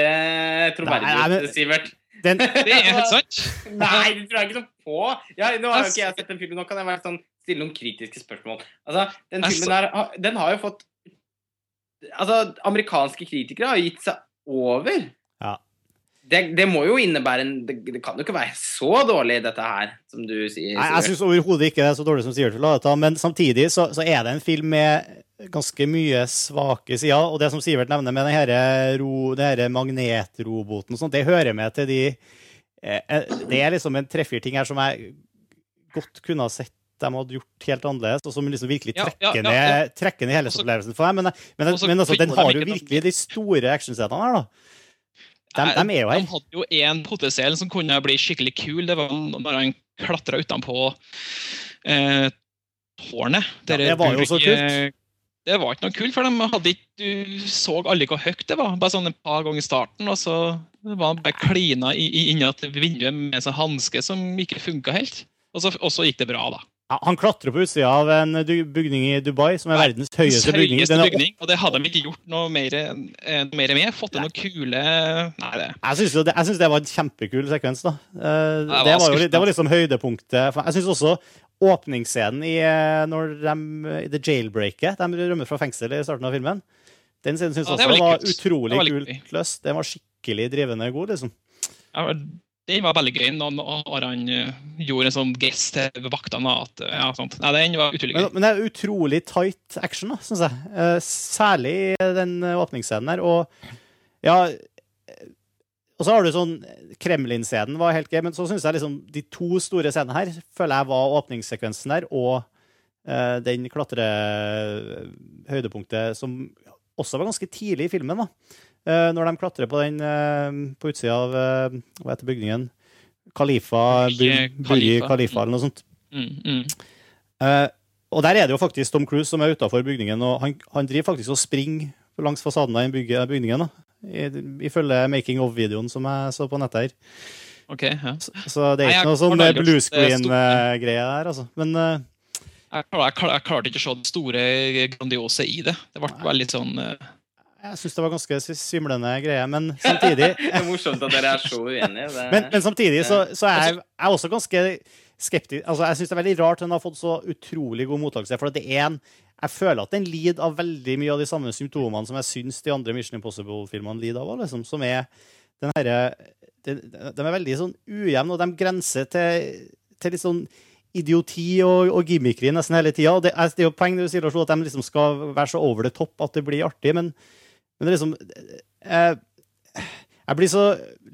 troverdig ut, Sivert. Den, Det er helt sant. Nei, det tror jeg ikke noe på. Ja, nå har jo ikke jeg sett den filmen, nå kan jeg være sånn, stille noen kritiske spørsmål. Altså, den filmen her, den har jo fått Altså, amerikanske kritikere har gitt seg over. Ja. Det, det må jo innebære en det, det kan jo ikke være så dårlig, dette her, som du sier. Nei, jeg syns overhodet ikke det er så dårlig som Sivert vil ha det men samtidig så, så er det en film med ganske mye svake sider. Og det som Sivert nevner med denne ro, den magnetroboten og sånt, det hører med til de eh, Det er liksom en tre-fire ting her som jeg godt kunne ha sett de hadde gjort helt annerledes, og som liksom virkelig trekker, ja, ja. Ned, trekker ned Også- helhetsopplevelsen for meg. Men, men, også men altså, den har jo virkelig de store actionscenene her, da. De, de er jo her. De hadde jo en potensiell som kunne bli skikkelig kul. Det var når han klatra utenpå eh, tårnet. Ja, det var jo så kult. Det var ikke noe kult, for de hadde ikke, du så aldri hvor høyt det var. Bare sånn et par ganger i starten, og så var han bare klina i, i, inni et vindu med en sånn hanske som ikke funka helt. Og så, og så gikk det bra, da. Han klatrer på utsida av en bygning i Dubai, som er Nei, verdens høyeste bygning. Høyeste Den er bygning, og det hadde de ikke gjort noe mer, eh, noe mer med. Fått til noe kule Nei, det Jeg syns, det, det var en kjempekul sekvens. da. Eh, det var det, var jo, det var liksom høydepunktet. Jeg syns også åpningsscenen i, eh, når de, i The Jailbreaket De rømmer fra fengsel i starten av filmen. Den scenen syns Ja, også var var utrolig Det var litt kult løst. Den var skikkelig drivende god, liksom. Ja, det var veldig gøy når Aran eh, gjorde en sånn gest til vaktene. At, ja, sånt. Nei, den var utrolig gøy. men det er utrolig tight action, syns jeg. Eh, særlig den åpningsscenen her. Og ja eh, Og så har du sånn Kremlin-scenen var helt gøy, men så syns jeg liksom de to store scenene her føler jeg var åpningssekvensen der, og uh, den klatrehøydepunktet som også var ganske tidlig i filmen, da. Eh, når de klatrer på den eh, på utsida av eh, Hva heter bygningen? Khalifa Burj Khalifa. Eller noe sånt. Mm, mm. Uh, og der er det jo faktisk Tom Cruise som er utafor bygningen, og han, han driver faktisk og springer langs fasaden av bygningen. da. Ifølge making of-videoen som jeg så på nettet her. Ok, ja. Så, så det er Nei, ikke jeg noe sånn blue screen-greie der, altså. Men uh, Jeg, klar, jeg, klarte ikke å se det store, grandiose i det. Det ble veldig sånn eh, jeg syns det var ganske svimlende greie. Men samtidig, Det er morsomt at dere er så uenige. Det... men, men samtidig så, så er jeg, er også ganske skeptisk. Altså, jeg syns det er veldig rart den har fått så utrolig god mottakelse. For det er en jeg føler at den lider av veldig mye av de samme symptomene som jeg syns de andre Mission Impossible-filmene lider av. Liksom, som er den herre de, de er veldig sånn ujevne, og de grenser til, til litt sånn idioti og, og gimmickry nesten hele tida. Det, er- det er jo poeng det du sier at de liksom skal være så over the top at det blir artig, men, men det er liksom jeg, Jeg blir så,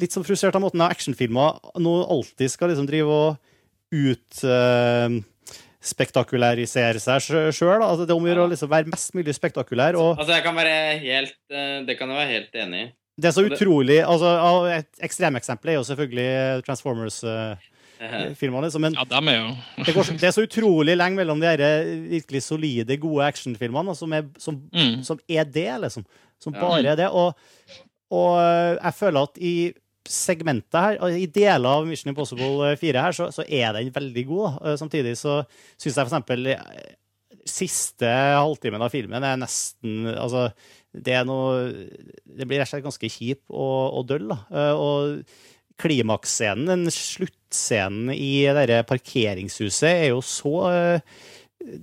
litt sånn frustrert av måten actionfilmer nå alltid skal liksom drive og ut uh, spektakularisere seg sjøl. Altså, det er om å gjøre å liksom være mest mulig spektakulær. og Altså, jeg kan være helt eh, Det kan jeg være helt enig i. det er så utrolig altså, Et ekstremeksempel er jo selvfølgelig Transformers-filmene. Eh, liksom, men Ja, dem er jo det, går, det er så utrolig lenge mellom de her virkelig solide, gode actionfilmene, som, er- som, mm. som er det, liksom. Som bare det. Og, og øh, jeg føler at i segmentet her, i deler av Mission Impossible 4 her, så, så er den veldig god. Eh, Samtidig så syns jeg eh, siste halvtimen av filmen er nesten Altså, det er noe Det blir rett og slett ganske kjip og, og døll, da. Eh, Og klimaksscenen, den sluttscenen i det parkeringshuset, er jo så eh,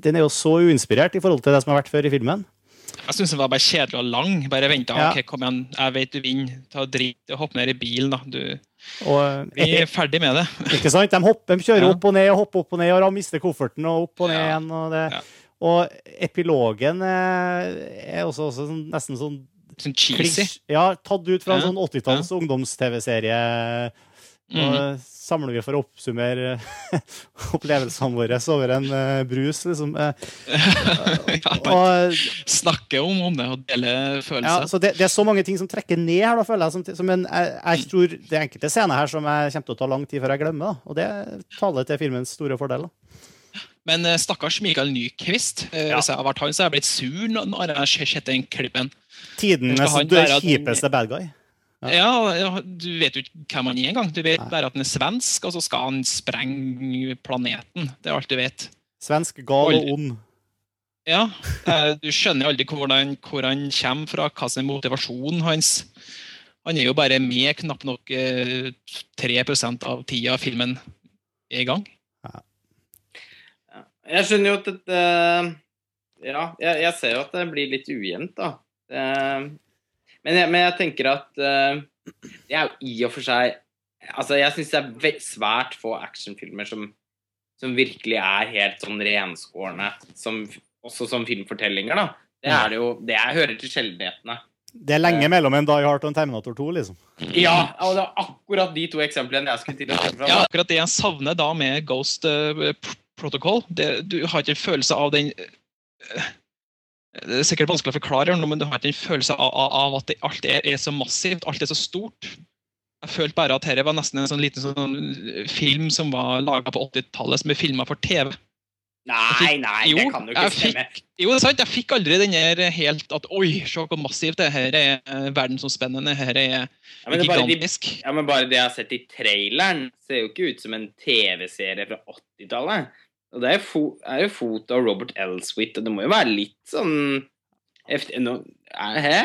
Den er jo så uinspirert i forhold til det som har vært før i filmen. Jeg syns den var bare kjedelig og lang. Bare venta. Ja. Okay, kom igjen, jeg vet du vinner. Ta drit og Hopp ned i bilen, da. Du, Og, vi er ferdig med det. Ikke sant? De, hopper, de kjører Ja. opp og ned og hopper opp og ned og mister kofferten og opp og ned Ja. igjen. Og, det. Og epilogen eh, er også, også sånn, nesten sånn Sånn cheesy. klisj- Ja, tatt ut fra en sånn 80-talls ungdoms-TV-serie. Nå Mm. samler vi for å oppsummere opplevelsene våre over en eh, brus, liksom. Eh, ja, og, snakke om, om det og dele ja, følelser. så det, det er så mange ting som trekker ned her, da, føler jeg. Som, som en, jeg, jeg tror det er enkelte scener her som jeg kommer til å ta lang tid før jeg glemmer. Da. Og det taler til filmens store fordel. Da. Men eh, stakkars Mikael Nyquist. eh, Ja. Hvis jeg har vært han, så har jeg blitt sur når jeg har sett den klippen. Tidenes kjipeste bad guy. Ja. Du vet jo ikke hvem han er engang. Du vet Nei. bare at han er svensk, og så skal han sprenge planeten. Det er alt du vet. Svensk, gal og ond. Ja, eh, Du skjønner aldri hvor han, hvor han kommer fra, hva som er motivasjonen hans. Han er jo bare med knapt nok eh, 3 av tida filmen er i gang. Jeg skjønner jo at dette Ja, jeg, jeg ser jo at det blir litt ujevnt, da. Men, jeg, men jeg tenker at uh, det er jo i og for seg Altså, jeg syns det er svært få actionfilmer som, som virkelig er helt sånn renskårne, som, også som filmfortellinger, da. Det er det jo Det er, hører til sjeldenhetene. Det er lenge mellom en Die Hard og en Terminator 2, liksom. Ja, og det er akkurat de to eksemplene jeg skulle til å ta fra. Ja, akkurat det jeg savner da med Ghost uh, Protocol. Det, du har ikke en følelse av den uh, det er sikkert vanskelig å forklare, men du har ikke en følelse av, av at det, alt er, er, så massivt, alt er så stort. Jeg følte bare at dette var nesten en sånn liten sånn film som var laga på 80-tallet, som ble filma for TV. Nei, nei, jo, det kan jo ikke stemme. Fikk, jo, det er sant. Jeg fikk aldri den der helt at Oi, se hvor massivt det her er. Eh, verdensomspennende. Her er ja, gigantisk. De, ja, men bare det jeg har sett i traileren, ser jo ikke ut som en TV-serie fra 80-tallet. Og det er, fo er jo foto av Robert Elswit, og det må jo være litt sånn heftig no, Hæ?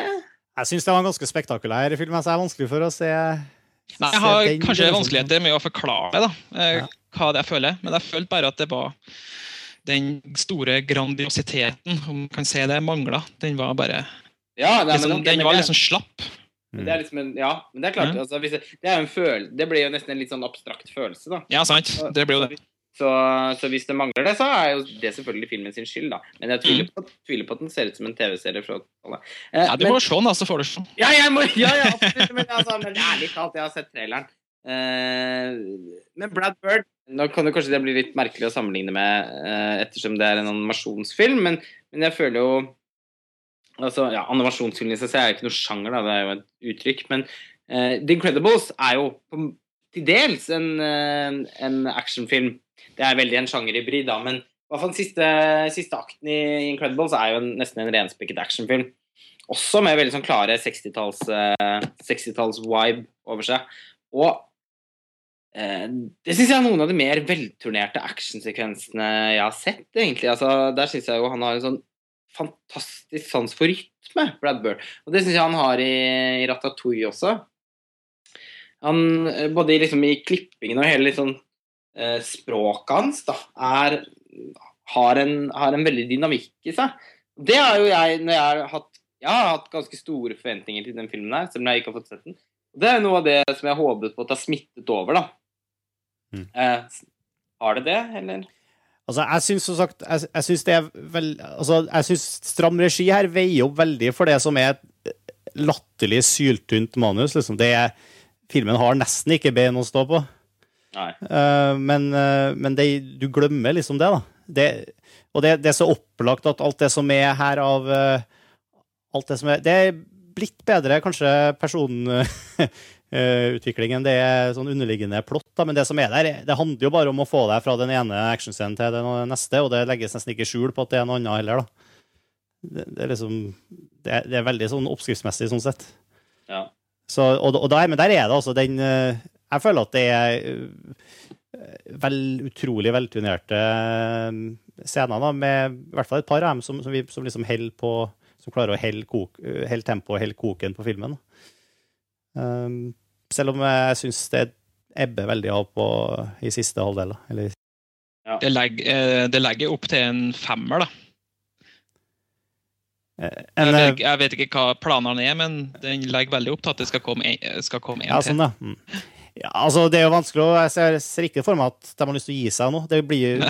Jeg syns det var en ganske spektakulær film. Så det er vanskelig for å se Nei, Jeg har kanskje liksom. vanskeligheter med å forklare da, eh, ja. hva det jeg føler, men jeg følte bare at det var den store grandiositeten, om man kan si det, mangla. Den var bare ja, nei, liksom, men, Den var liksom slapp. Men det er liksom en, ja, men det er klart. Mm. Altså, det, det, er en føl det blir jo nesten en litt sånn abstrakt følelse, da. Ja, sant. Det blir jo det. Så, så, hvis det mangler det, så er jo det selvfølgelig filmen sin skyld, da. Men jeg tviler, mm. på, tviler på at den ser ut som en TV-serie fra. Eh, ja, du men, må se den, da, så får du se. Ja, jeg må, ja, ja, absolutt. Men, altså, men ærlig talt, jeg har sett traileren. Eh, men Brad Bird Nå kan det kanskje det bli litt merkelig å sammenligne med, eh, ettersom det er en animasjonsfilm, men, men jeg føler jo altså, ja, Animasjonsfilm i seg selv er ikke noe sjanger, da, det er jo et uttrykk. Men uh, The Incredibles er jo til dels en, uh, en actionfilm det er veldig en sjangerhybrid, da. Men hvert fall den siste, siste, akten i Incredibles er jo en, nesten en renspekket actionfilm. Også med veldig sånn klare 60-talls uh, 60 vibe over seg. Og eh, det syns jeg er noen av de mer velturnerte actionsekvensene jeg har sett, egentlig. Altså, der syns jeg jo han har en sånn fantastisk sans for rytme, Brad Bird. Og det syns jeg han har i, i Ratatouille også. Han, eh, både liksom, i klippingen og hele litt sånn eh, språket hans da, er, har, en, har, en, veldig dynamikk i seg. Det er jo jeg når jeg har hatt, jeg har hatt ganske store forventninger til den filmen her, selv om jeg ikke har fått sett den. Det er noe av det som jeg håpet på at har smittet over, da. Mm. Eh, har det det, eller? Altså, jeg syns som sagt jeg, jeg synes det er vel, altså, jeg synes stram regi her veier opp veldig for det som er et latterlig syltynt manus. Liksom. Det filmen har nesten ikke bein å stå på. Uh, men, uh, men det, du glemmer liksom det, da. Det, og det, det, er så opplagt at alt det som er her av uh, Alt det som er Det er blitt bedre, kanskje, personutviklingen. det er sånn underliggende plott, da, men det som er der, det handler jo bare om å få deg fra den ene actionscenen til den neste, og det legges nesten ikke skjul på at det er noe annet heller, da. Det, det er liksom det er, det er, veldig sånn oppskriftsmessig sånn sett. Ja. Så, og, og der, men der er det altså den jeg føler at det er eh, vel, utrolig velturnerte eh, scener, da, med i hvert fall et par av dem som, som, vi, som liksom holder på Som klarer å holde, kok, holde tempoet og holde koken på filmen. Um, selv om jeg syns det ebber veldig av på, i siste halvdel. Eller... Ja. Det, legger, det legger opp til en femmer, da. En, jeg, vet, jeg, vet, ikke hva planene er, men den legger veldig opp til at det skal komme en, skal komme en ja, sånn, ja. Mm. Ja, altså Det er jo vanskelig å Jeg ser, ser ikke for meg at de har lyst til å gi seg nå. Det blir,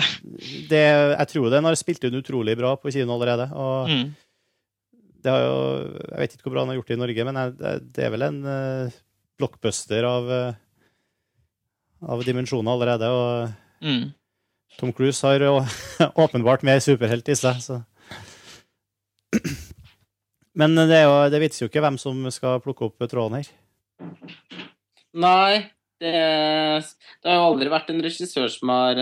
det, jeg tror den har spilt inn utrolig bra på kino allerede. Og mm. det har jo Jeg vet ikke hvor bra den har gjort det i Norge, men det, det er vel en uh, blockbuster av, uh, av dimensjoner allerede. Og mm. Tom Cruise har jo åpenbart mer superhelt i seg, så Men det, jo, det viser jo ikke hvem som skal plukke opp tråden her. Nei, det, det, har jo aldri vært en regissør som har,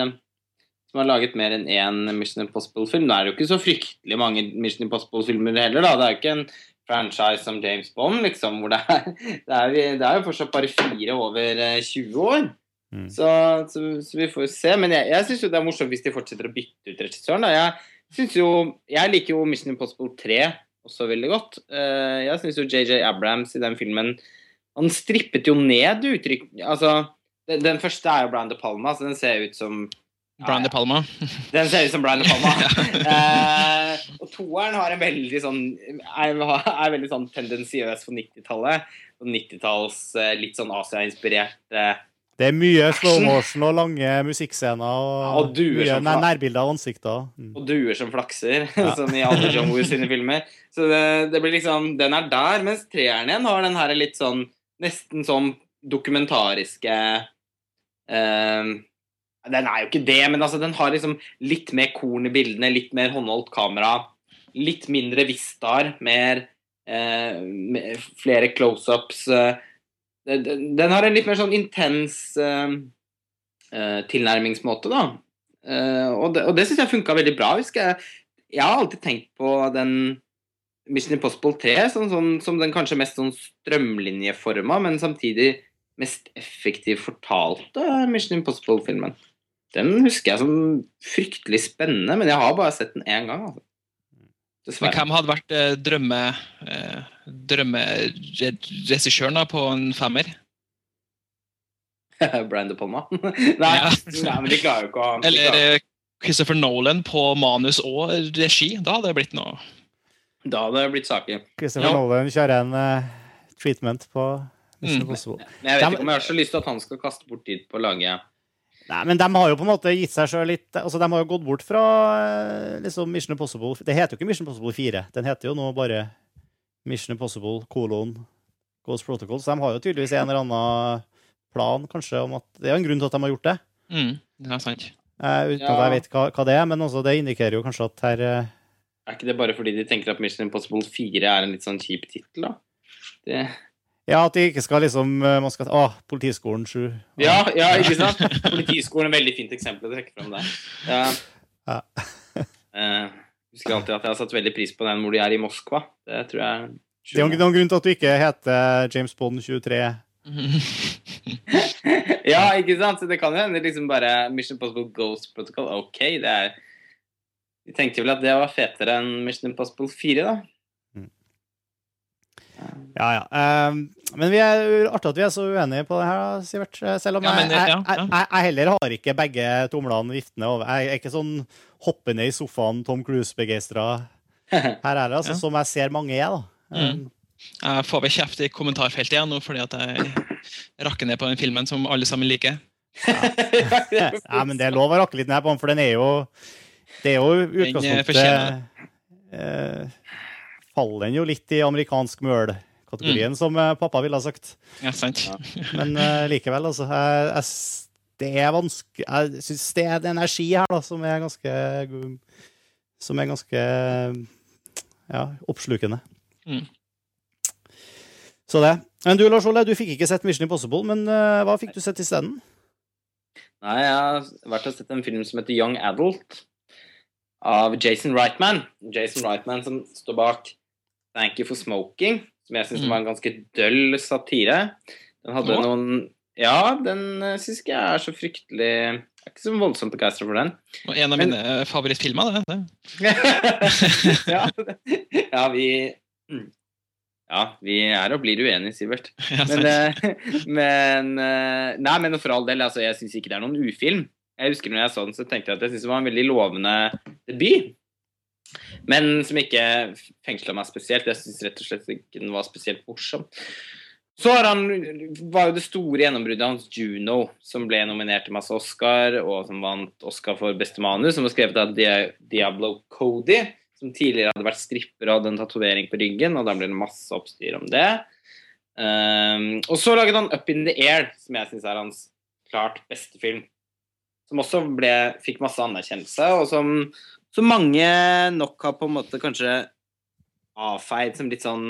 som har laget mer enn én Mission Impossible-film. Nå er det jo ikke så fryktelig mange Mission Impossible-filmer heller, da. Det er jo ikke en franchise som James Bond, liksom, hvor det er, det er, det er jo fortsatt bare fire over 20 eh, år. Mm. Så, så, så, vi får jo se. Men jeg, jeg syns jo det er morsomt hvis de fortsetter å bytte ut regissøren. Da. Jeg, jo, jeg liker jo Mission Impossible 3 også veldig godt. Eh, jeg syns jo JJ Abrams i den filmen Han strippet jo ned uttrykk Altså, den, den første er jo Brian De Palma, så den ser ut som Brian De Palma. Den ser ut som Brian De Palma. eh, og toeren har en veldig sånn er, er veldig sånn tendensiøs for 90-tallet. 90-talls eh, litt sånn Asia-inspirert eh, Det er mye slow motion og lange musikkscener og, Ja, og mye som nær, nærbilder av ansikter. Mm. og duer som flakser, Ja. som i alle John Woo sine filmer. Så det, det blir liksom Den er der, mens treeren igjen har den her litt sånn Nesten sånn dokumentariske eh, Den er jo ikke det, men altså, den har liksom litt mer korn i bildene, litt mer håndholdt kamera. Litt mindre vistaer, mer eh, flere close-ups. eh. Den, den- har en litt mer sånn intens eh, eh, tilnærmingsmåte, da. Eh, og det, og det syns jeg funka veldig bra. Jeg. jeg har alltid tenkt på den Mission Impossible 3 sånn, sånn, som den kanskje mest sånn strømlinjeforma, men samtidig mest effektivt fortalte Mission Impossible-filmen. Den husker jeg som fryktelig spennende, men jeg har bare sett den én gang. Altså. Men hvem hadde vært eh, drømme eh, drømmeregissøren på en femmer? Brian De Palma. nei, nei, men de klarer jo ikke å de Eller eh, Christopher Nolan på manus og regi? Da hadde det blitt noe. Da hadde det blitt saker. Christopher Ja. Nolan kjører en uh, treatment på Mission Mm. Impossible. Men jeg vet ikke om jeg har så lyst til at han skal kaste bort tid på å lage Nei, men de har jo på en måte gitt seg sjøl litt Altså, de har jo gått bort fra eh, liksom Mission Impossible Det heter jo ikke Mission Impossible 4. Den heter jo nå bare Mission Impossible kolon Ghost Protocol. Så de har jo tydeligvis en eller annen plan, kanskje, om at Det er jo en grunn til at de har gjort det. Mm, det er sant. eh, uten Ja. at jeg vet hva, hva det er, men også det indikerer jo kanskje at her eh, Er ikke det bare fordi de tenker at Mission Impossible 4 er en litt sånn kjip tittel, da? Det... Ja, at de ikke skal liksom eh, Man skal Å, Politiskolen 7. Ja, ja, ikke sant? Politiskolen er et veldig fint eksempel å trekke fram der. Ja. Ja. Eh, husker alltid at jeg har satt veldig pris på den hvor de er i Moskva. Det tror jeg Det er noen grunn til at du ikke heter James Bond 23. Ja, ikke sant? Så det kan jo hende liksom bare Mission Impossible Ghost Protocol. Ok, det er Vi tenkte vel at det var fetere enn Mission Impossible 4, da. Ja, ja. Ehm, men vi er artig at vi er så uenige på det her, Sivert. Selv om Ja, jeg, men, jeg, jeg, jeg, jeg heller har ikke begge tomlene viftende over. Jeg er ikke sånn hoppende i sofaen Tom Cruise-begeistra her heller, altså, som jeg ser mange er. da. Mm. Jeg får vel kjeft i kommentarfeltet igjen nå fordi at jeg rakker ned på den filmen som alle sammen liker. Ja, men det er lov å rakke litt ned på den, for den er jo Det er jo eh, utgangspunktet eh, Faller den jo litt i amerikansk møl-kategorien, som eh, pappa ville ha sagt. Ja, sant? Ja. Men eh, likevel, altså. Jeg, jeg, det er vanskelig Jeg syns det er en energi her da, som er ganske Som er ganske ja, oppslukende. Mm. Så det. Men du, Lars Ole, du fikk ikke sett Mission Impossible, men uh, hva fikk du sett isteden? Nei, jeg har vært og sett en film som heter Young Adult av Jason Reitman. Jason Reitman som står bak Thank You for Smoking, som jeg syns Mm. var en ganske døll satire. Den hadde Nå? noen Ja, den uh, syns ikke jeg er så fryktelig Jeg er ikke så voldsomt begeistra for den. Og en av Men- mine eh, favorittfilmer, det. det. ja, ja, vi Ja, vi er og blir uenige, Sivert. Men, eh, men eh, Nei, men for all del, altså, jeg syns ikke det er noen ufilm. Jeg husker når jeg så den, så tenkte jeg at jeg syntes det var en veldig lovende debut. Men som ikke fengsla meg spesielt. Jeg syns rett og slett ikke den var spesielt morsom. Så han, var jo det store gjennombruddet hans Juno, som ble nominert til masse Oscar, og som vant Oscar for beste manus, som var skrevet av Diablo Cody, som tidligere hadde vært stripper og hadde en tatovering på ryggen, og da ble det masse oppstyr om det. Um, og så laget han Up in the Air, som jeg syns er hans klart beste film. Som også ble, fikk masse anerkjennelse, og som, som mange nok har på en måte kanskje avfeid som litt sånn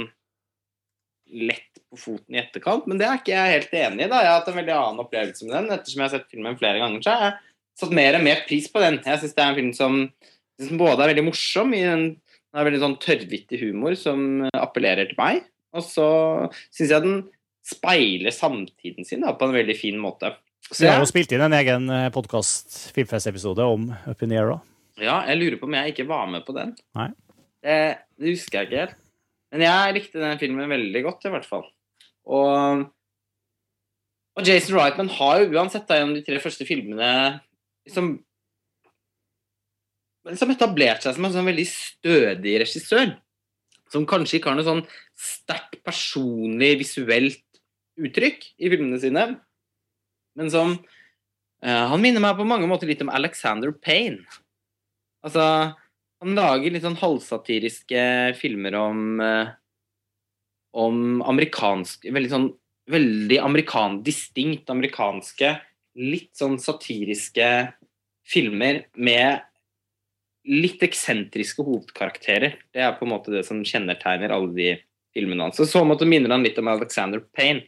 lett på foten i etterkant, men det er ikke jeg helt enig i. da. Jeg har hatt en veldig annen opplevelse med den. Ettersom jeg har sett filmen flere ganger, så har jeg satt mer og mer pris på den. Jeg syns det er en film som, som både er veldig morsom i den den har veldig sånn tørrvittig humor som appellerer til meg. Og så syns jeg den speiler samtiden sin da, på en veldig fin måte. Så Vi har jo spilt inn en egen podkast, Filmfest-episode, om Up in the Air. òg. ja, jeg lurer på om jeg ikke var med på den. Nei. Det, det husker jeg ikke helt. Men jeg likte den filmen veldig godt, i hvert fall. Og, og Jason Reitman har jo uansett da, gjennom de tre første filmene liksom, liksom etablert seg som en sånn veldig stødig regissør. Som kanskje ikke har noe sånn sterkt personlig, visuelt uttrykk i filmene sine, men som uh, Han minner meg på mange måter litt om Alexander Payne. Altså, han lager litt sånn halvsatiriske filmer om uh, om amerikansk Veldig sånn veldig amerikan, distinkt amerikanske, litt sånn satiriske filmer med litt eksentriske hovedkarakterer. Det er på en måte det som kjennetegner alle de filmene hans. Så så måte minner han litt om Alexander Payne.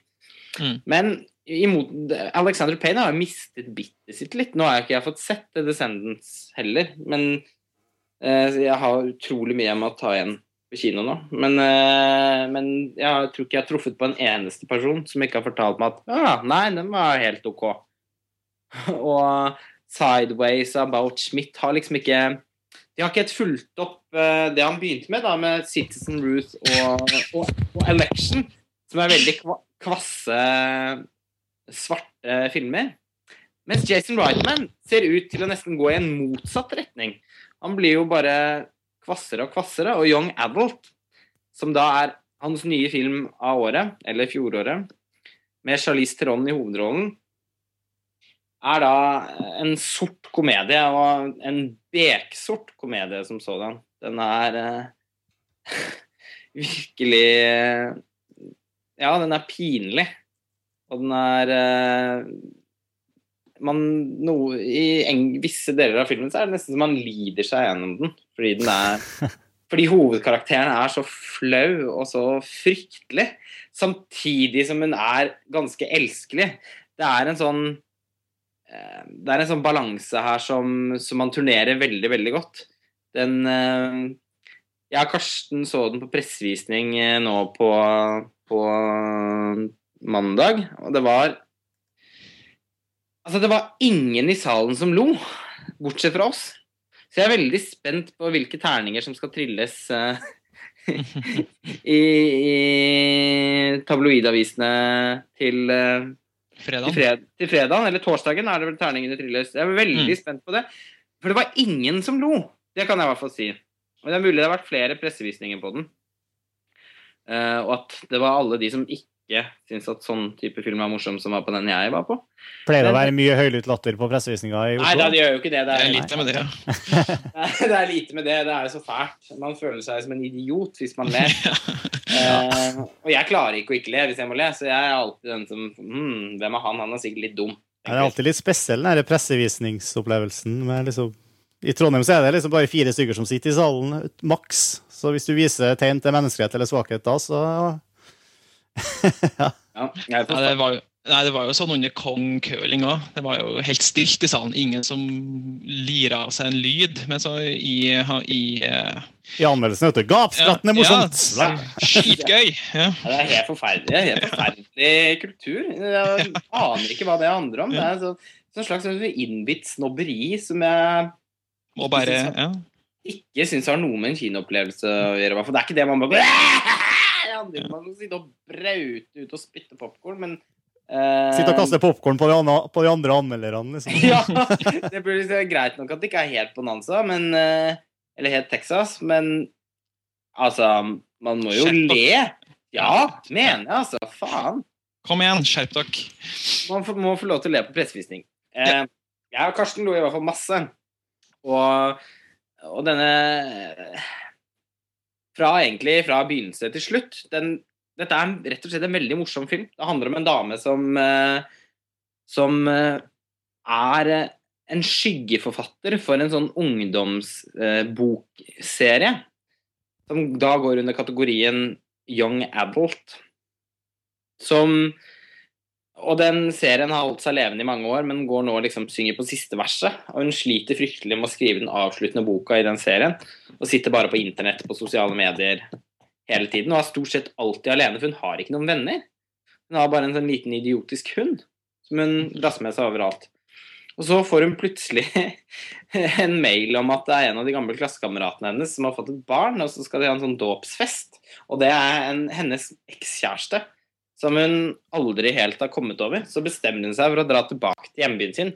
Mm. Men imot, Alexander Payne har jo mistet bittet sitt litt. Nå har jeg ikke fått sett The Descendants heller, men eh, jeg har utrolig mye jeg må ta igjen på kino nå. Men, uh, men, jeg tror ikke jeg har truffet på en eneste person som ikke har fortalt meg at ah, nei, den var helt ok. og Sideways About Schmidt har liksom ikke De har ikke helt fulgt opp uh, det han begynte med, da, med Citizen Ruth og, og, og Election, som er veldig kvasse, svarte filmer. Mens Jason Reitman ser ut til å nesten gå i en motsatt retning. Han blir jo bare kvassere og kvassere. Og Young Adult, som da er hans nye film av året, eller fjoråret, med Charlize Theron i hovedrollen, er da en sort komedie, og en beksort komedie som sådan. Den er eh, virkelig Ja, den er pinlig. Og den er uh, man, no, I en, visse deler av filmen så er det nesten som man lider seg gjennom den. Fordi, den er, fordi hovedkarakteren er så flau og så fryktelig. Samtidig som hun er ganske elskelig. Det er en sånn eh, det er en sånn balanse her som, som, man turnerer veldig, veldig godt. Den eh, Jeg og Karsten så den på pressevisning eh, nå på, på mandag, og det var Altså, det var ingen i salen som lo, bortsett fra oss. Så jeg er veldig spent på hvilke terninger som skal trilles uh, i, i tabloidavisene til, uh, fredag. til, fred, til fredagen. Eller torsdagen er det vel terningene trilles. Jeg er veldig mm. spent på det. For det var ingen som lo. Det kan jeg i hvert fall si. Og det er mulig det har vært flere pressevisninger på den. Uh, og at det var alle de som ikke ikke syns at sånn type film er morsom som var på den jeg var på. Pleier det å være mye høylytt latter på pressevisninga i Oslo? Nei, det gjør jo ikke det. Det er, det er lite med det, ja. det er lite med det. Det er jo så fælt. Man føler seg som en idiot hvis man ler. uh, og jeg klarer ikke å ikke le hvis jeg må le, så jeg er alltid den som hmm, Hvem er han? Han er sikkert litt dum. Det er alltid litt spesiell, den pressevisningsopplevelsen. med liksom i Trondheim så er det liksom bare fire stykker som sitter i salen, maks. Så hvis du viser tegn til menneskerett eller svakhet da, så ja. ja det, var jo, nei, det var jo sånn under Kong curling òg. Det var jo helt stilt i salen. Ingen som lira av seg en lyd. Men så i, i uh, i anmeldelsen, heter du. Gapskratten er morsomt! Ja, skitgøy! Ja. ja. det er helt forferdelig. Helt forferdelig kultur. Jeg aner ikke hva det handler om. Det er en sånn slags innbitt snobberi som jeg Må bare, ja. ikke syns har noe med en kinoopplevelse å gjøre. For det er ikke det man bare handler ikke om å sitte og braute ut og spytte popkorn, men uh, Sitte og kaste popkorn på, på, de andre anmelderne, liksom. ja, det blir liksom greit nok at det ikke er helt bonanza, men uh, Eller helt Texas, men altså Man må jo Skjerp le. Ja, mener jeg, altså. Faen. Kom igjen, skjerp dere. Man må, må få lov til å le på pressevisning. Uh, jeg og Karsten lo i hvert fall masse. Og, og denne fra egentlig fra begynnelse til slutt. Den, dette er rett og slett en veldig morsom film. Det handler om en dame som, eh, som eh, er en skyggeforfatter for en sånn ungdomsbokserie. Som da går under kategorien Young Adult. Som og den serien har holdt seg levende i mange år, men går nå liksom synger på siste verset. Og hun sliter fryktelig med å skrive den avsluttende boka i den serien. Og sitter bare på internett på sosiale medier hele tiden. Og er stort sett alltid alene, for hun har ikke noen venner. Hun har bare en sånn liten idiotisk hund som hun lasser med seg overalt. Og så får hun plutselig en mail om at det er en av de gamle klassekameratene hennes som har fått et barn, og så skal de ha en sånn dåpsfest. Og det er en, hennes ekskjæreste som hun aldri helt har kommet over, så bestemmer hun seg for å dra tilbake til hjembyen sin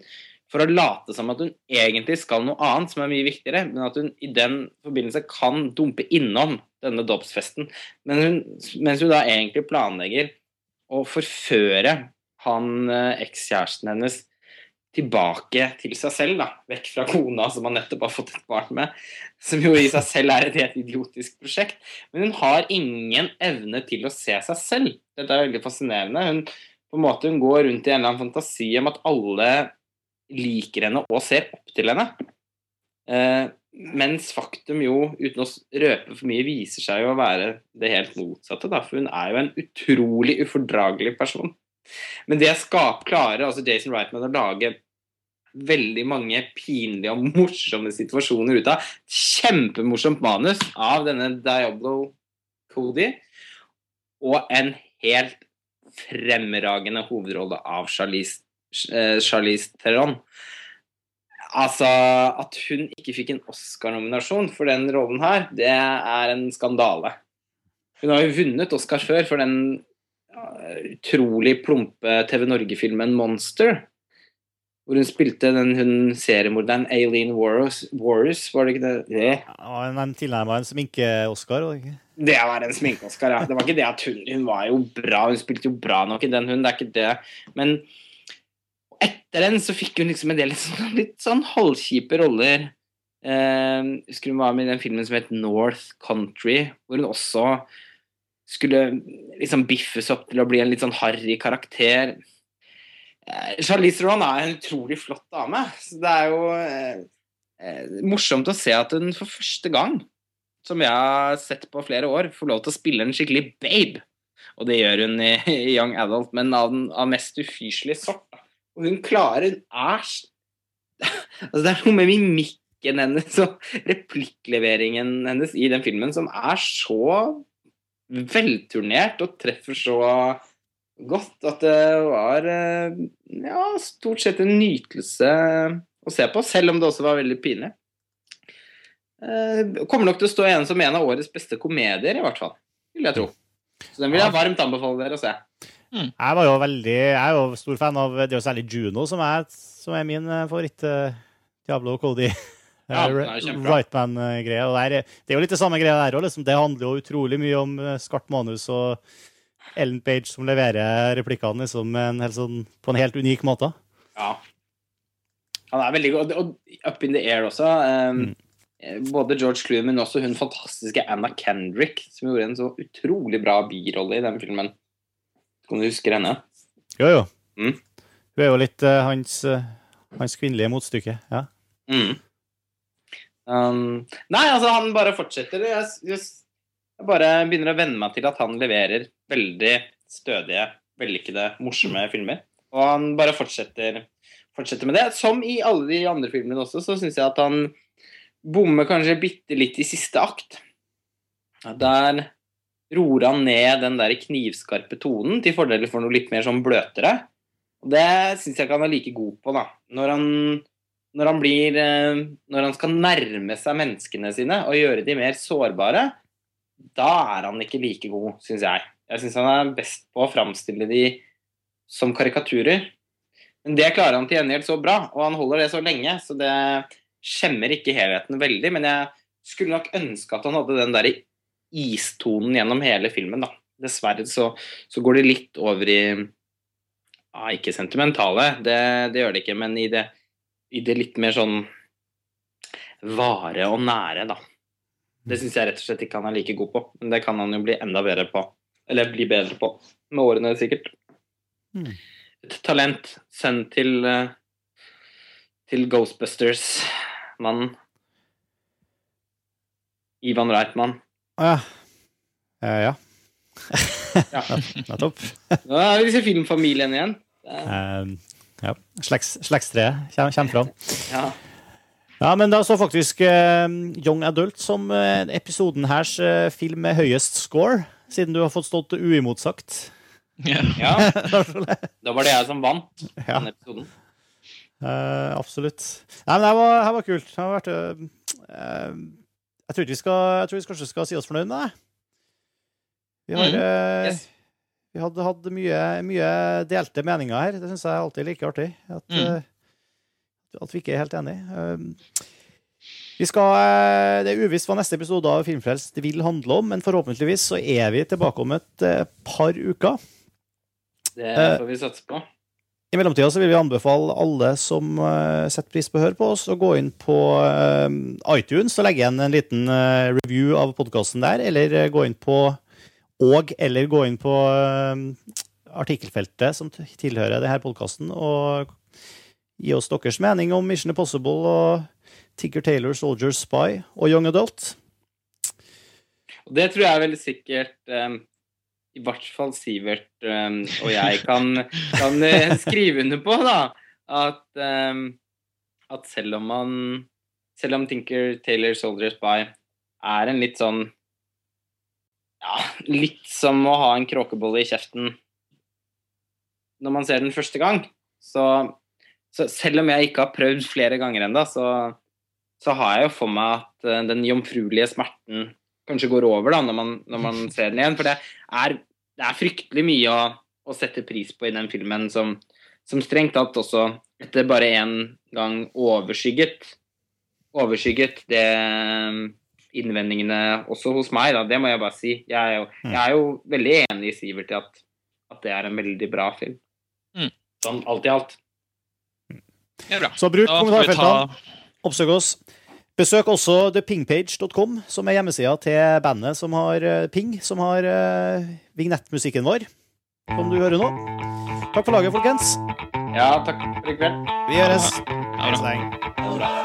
for å late som at hun egentlig skal noe annet som er mye viktigere, men at hun i den forbindelse kan dumpe innom denne dåpsfesten. Mens hun da egentlig planlegger å forføre han eh, ekskjæresten hennes tilbake til seg selv, da. Vekk fra kona som han nettopp har fått et barn med. Som jo i seg selv er et helt idiotisk prosjekt. Men hun har ingen evne til å se seg selv. Dette er veldig fascinerende. Hun, på en måte, hun går rundt i en eller annen fantasi om at alle liker henne og ser opp til henne. Eh, mens faktum jo, uten å røpe for mye, viser seg jo å være det helt motsatte. Da. For hun er jo en utrolig ufordragelig person. Men det skap klarer altså Jason Reitman å lage veldig mange pinlige og morsomme situasjoner ut av. Kjempemorsomt manus av denne Diablo Cody. Og en helt fremragende hovedrolle av Charlize, Charlize Theron. Altså, At hun ikke fikk en Oscar-nominasjon for den rollen her, det er en skandale. Hun har jo vunnet Oscar før for den utrolig plumpe TV Norge-filmen 'Monster'. Hvor hun spilte den hun seriemorderen Aileen Warres, var det ikke det? det? Ja, Den tilnærma en sminke-Oscar? Det var en sminke-Oscar, ja. Det var ikke det at hun Hun var jo bra, hun spilte jo bra nok i den, hun. Det er ikke det. Men etter den så fikk hun liksom en del litt sånn, litt sånn halvkjipe roller. Eh, husker hun var med i den filmen som het North Country, hvor hun også skulle liksom biffes opp til å bli en litt sånn harry karakter. Eh, Charlize Theron er en utrolig flott dame. Så det er jo eh, morsomt å se at hun for første gang, som jeg har sett på flere år, får lov til å spille en skikkelig babe. Og det gjør hun i, i Young Adult, men av den av mest ufyselige sort. Og hun klarer Hun er Altså, det er noe med mimikken hennes og replikkleveringen hennes i den filmen som er så velturnert og treffer så godt at det var eh, ja, stort sett en nytelse å se på, selv om det også var veldig pinlig. Eh, kommer nok til å stå igjen som en av årets beste komedier, i hvert fall. Vil jeg tro. Så den vil jeg varmt anbefale dere å se. Mm. Jeg var jo veldig, jeg er jo stor fan av det er jo særlig Juno, som er, som er min eh, favoritt. Diablo Cody. Ja, Rightman-greie. Det er jo litt det samme greia der òg. Liksom. Det handler jo utrolig mye om skarpt manus og Ellen Page som leverer replikkene liksom, en sånn, på en helt unik måte. Ja. Han er veldig god. Og Up in the Air også. Um, mm. Både George Clooney, men også hun fantastiske Anna Kendrick, som gjorde en så utrolig bra birolle i den filmen. Kan du huske henne? Jo, jo. Mm. Hun er jo litt uh, hans, uh, hans, kvinnelige motstykke. Ja. Mm. Um, nei, altså, han bare fortsetter. Jeg, jeg jeg bare begynner å venne meg til at han leverer veldig stødige, vellykkede, morsomme filmer. Og han bare fortsetter, fortsetter, med det. Som i alle de andre filmene også, så syns jeg at han bommer kanskje bitte litt i siste akt. Der roer han ned den der knivskarpe tonen til fordel for noe litt mer sånn bløtere. Og det syns jeg ikke han er like god på, da. Når han, når han blir eh, Når han skal nærme seg menneskene sine og gjøre de mer sårbare, da er han ikke like god, syns jeg. Jeg syns han er best på å framstille de som karikaturer. Men det klarer han til gjengjeld så bra, og han holder det så lenge, så det skjemmer ikke helheten veldig. Men jeg skulle nok ønske at han hadde den der istonen gjennom hele filmen, da. Dessverre så, så går det litt over i ja, Ikke sentimentale, det, det, gjør det ikke, men i det, i det litt mer sånn vare og nære, da. Det syns jeg rett og slett ikke han er like god på. Men det kan han jo bli enda bedre på. Eller bli bedre på med årene, sikkert. Mm. Et talent. sendt til, eh, til Ghostbusters-mannen. Ivan Reitman. Ja. Uh, ja. ja. Nettopp. Nå er vi disse filmfamilien igjen. Uh, ja. Slektstreet kommer fram. Ja. Ja, men da så faktisk uh, Young Adult som uh, episoden hers uh, film med høyest score, siden du har fått stått uimotsagt. Ja. ja. da var det jeg som vant ja. den episoden. Uh, absolutt. Nei, men det var, det var kult. Det har vært, jeg, tror vi skal, jeg tror vi kanskje skal si oss fornøyd med det. Vi har, mm. yes. Vi hadde hatt mye, mye delte meninger her. Det syns jeg er alltid like artig. At, Mm. eh, at vi ikke er helt enige. Um, vi skal, eh, det er uvisst hva neste episode av Filmfrelst vil handle om, men forhåpentligvis så er vi tilbake om et eh, par uker. Det Eh, får vi satse på. I mellomtida så vil vi anbefale alle som eh, setter pris på å høre på oss, å gå inn på eh, iTunes og legge igjen en liten eh, review av podkasten der, eller gå inn på og eller gå inn på artikkelfeltet som tilhører denne podkasten, og gi oss deres mening om Mission Impossible og Tigger Taylor, Soldier Spy og Young Adult. Det tror jeg veldig sikkert i hvert fall Sivert um, og jeg kan, kan eh, skrive under på, da. At, um, at selv om man Selv om Tinker Taylor Soldier Spy er en litt sånn Ja, litt som å ha en kråkebolle i kjeften når man ser den første gang. Så, så selv om jeg ikke har prøvd flere ganger ennå, så, så har jeg jo for meg at eh, den jomfruelige smerten kanskje går over da, når man, når man ser den igjen. For det er, det er fryktelig mye å, å sette pris på i den filmen som, som strengt tatt også etter bare én gang overskygget overskygget det innvendingene også hos meg, da. Det må jeg bare si. Jeg er jo, jeg er jo veldig enig i Sivert i at, at det er en veldig bra film. Mm. Sånn alt i alt. Ja, bra. Så bruk kommentarfeltene. ta Oppsøk oss. Besøk også thepingpage.com, som er hjemmesida til bandet som har eh, Ping, som har uh, vignettmusikken vår, som du hører nå. Takk for laget, folkens. Ja, takk for i kveld. Vi høres. det bra.